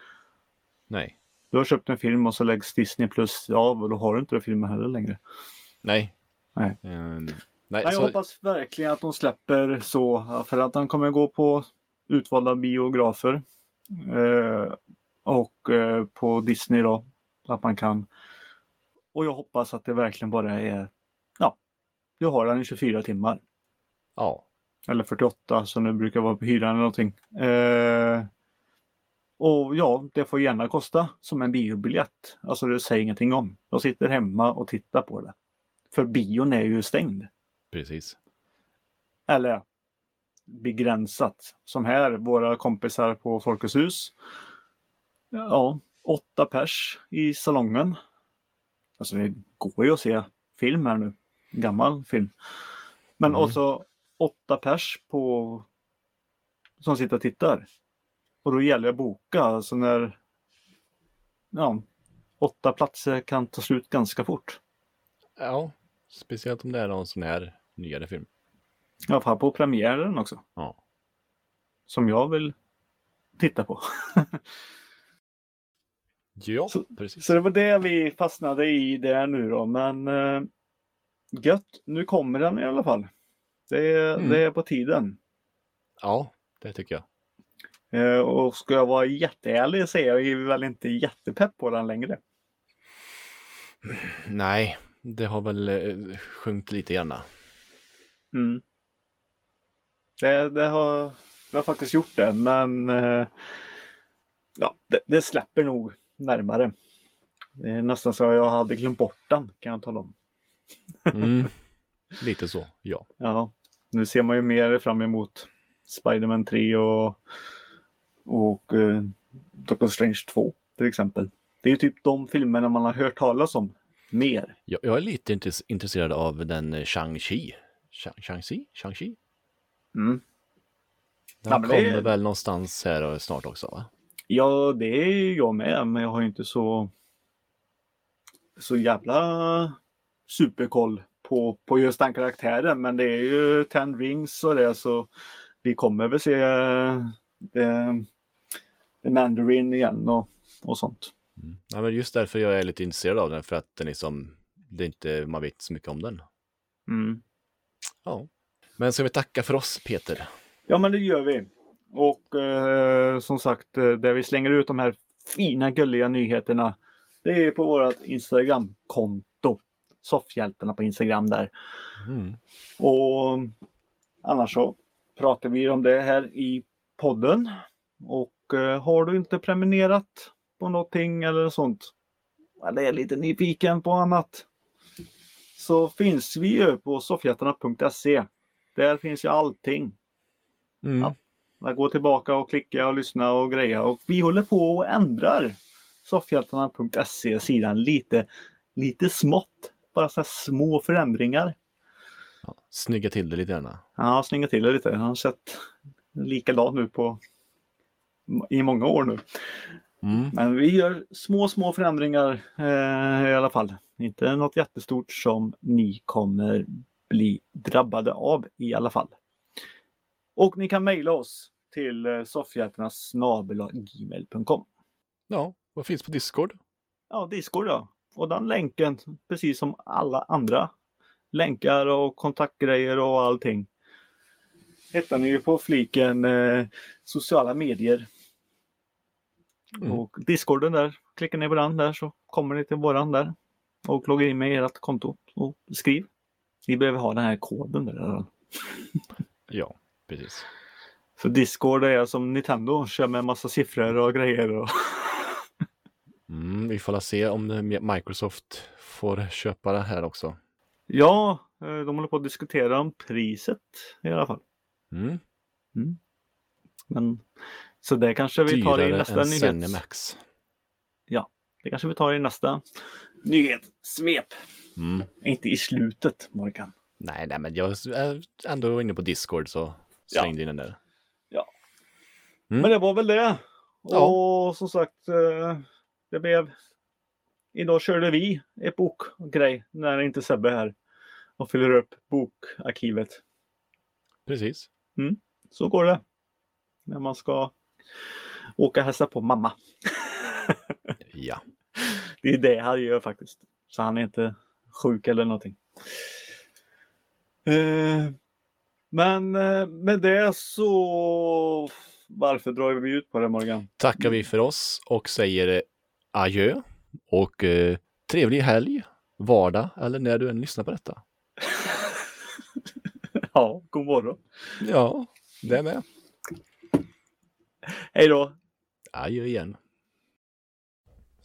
Nej. Du har köpt en film och så läggs Disney plus av och då har du inte den filmen heller längre. Nej. Nej. Nej, Nej, jag så, hoppas verkligen att de släpper så. För att den kommer gå på utvalda biografer. Eh, och eh, på Disney då. Att man kan. Och jag hoppas att det verkligen bara är, ja, du har den i 24 timmar. Ja. Eller 48 som det brukar vara på hyran eller någonting. Eh, och ja, det får gärna kosta som en biobiljett. Alltså det säger ingenting om. Jag sitter hemma och tittar på det. För bion är ju stängd. Precis. Eller begränsat. Som här, våra kompisar på Folkets hus. Ja, åtta pers i salongen. Alltså det går ju att se film här nu. Gammal film. Men Mm. också åtta pers på som sitter och tittar. Och då gäller det att boka. Alltså när ja, åtta platser kan ta slut ganska fort. Ja, speciellt om det är någon sån här nyare film. Alla fall på premiären också. Ja. Som jag vill titta på. Ja, Så- precis. Så det var det vi fastnade i där nu då. Men eh, gött, nu kommer den i alla fall. Det är, Mm. det är på tiden. Ja, det tycker jag. Eh, och ska jag vara jätteärlig så är jag väl inte jättepepp på den längre. Nej, det har väl eh, sjunkit lite grann. Mm. Det, det, har, det har faktiskt gjort det, men eh, ja, det, det släpper nog närmare. Det är nästan så jag hade glömt bort den, kan jag tala om. Mm. lite så, ja. Ja, nu ser man ju mer fram emot Spider-Man 3 och, och eh, Doctor Strange 2 till exempel. Det är ju typ de filmerna man har hört talas om mer. Jag, jag är lite intress- intresserad av den eh, Shang-Chi. Shang- Shang-Chi? Shang-Chi? Mm. Den Ja, det kommer är- väl någonstans här snart också va? Ja, det är jag med, men jag har inte så så jävla superkoll på, på just den karaktären. Men det är ju Ten Rings och det så vi kommer väl se eh, det, det Mandarin igen och, och sånt. Mm. Ja, men just därför jag är lite intresserad av den, för att den är som, det är inte, man vet så mycket om den. Mm. Ja. Men ska vi tacka för oss, Peter? Ja, men det gör vi. Och eh, som sagt, eh, där vi slänger ut de här fina gulliga nyheterna. Det är på vårt Instagram-konto. Soffhjältarna på Instagram där. Mm. Och annars så pratar vi om det här i podden. Och eh, har du inte prenumererat på någonting eller sånt. Eller är lite nyfiken på annat. Så finns vi ju på soffhjältarna.se. Där finns ju allting. Mm. Att gå tillbaka och klicka och lyssna och greja. Och vi håller på och ändrar soffhjältarna.se sidan lite, lite smått. Bara så små förändringar. Ja. Snygga till det lite grann. Ja, snygga till det lite. Jag har sett likadant nu på i många år nu. Mm. Men vi gör små, små förändringar eh, i alla fall. Inte något jättestort som ni kommer bli drabbade av i alla fall. Och ni kan mejla oss till eh, soffhjältarna.gmail.com Ja, vad finns på Discord? Ja, Discord ja. Och den länken, precis som alla andra länkar och kontaktgrejer och allting. Hittar ni ju på fliken eh, sociala medier. Mm. Och Discorden där, klickar ni på den där så kommer ni till våran där. Och loggar in med ert konto och skriv. Ni behöver ha den här koden där. Ja, precis. För Discord är som Nintendo, kör med massa siffror och grejer. Och... Mm, vi får se om det- Microsoft får köpa det här också. Ja, eh, de håller på att diskutera om priset i alla fall. Mm. Men, så det kanske vi tar i nästa än nyhet. Zenimax. Det kanske vi tar i nästa nyhet. Svep. Mm. Inte i slutet, Morgan. Nej, nej, men jag är ändå inne på Discord så slängde in den där. Mm. Men det var väl det. Ja. Och som sagt, eh, det blev... Idag körde vi ett bokgrej när inte Sebbe är här och fyller upp bokarkivet. Precis. Så går det. När man ska åka och hälsa på mamma. Ja. Det är det han gör faktiskt. Så han är inte sjuk eller någonting. Eh, men eh, med det så varför drar vi ut på det Morgan? tackar vi för oss och säger adjö och eh, trevlig helg, vardag eller när du än lyssnar på detta. Ja, god morgon. Ja, det med. Hej då. Adjö igen.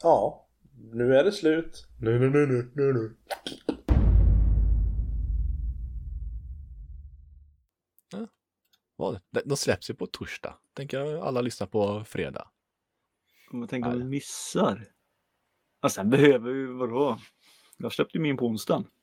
Ja, nu är det slut. Nu, nu, nu, nu, nu, nu. Vad? De- släpps ju på torsdag. Tänker jag alla lyssnar på fredag. Men tänk om vi missar. Och sen behöver vi, vadå? Jag släppte min på onsdagen.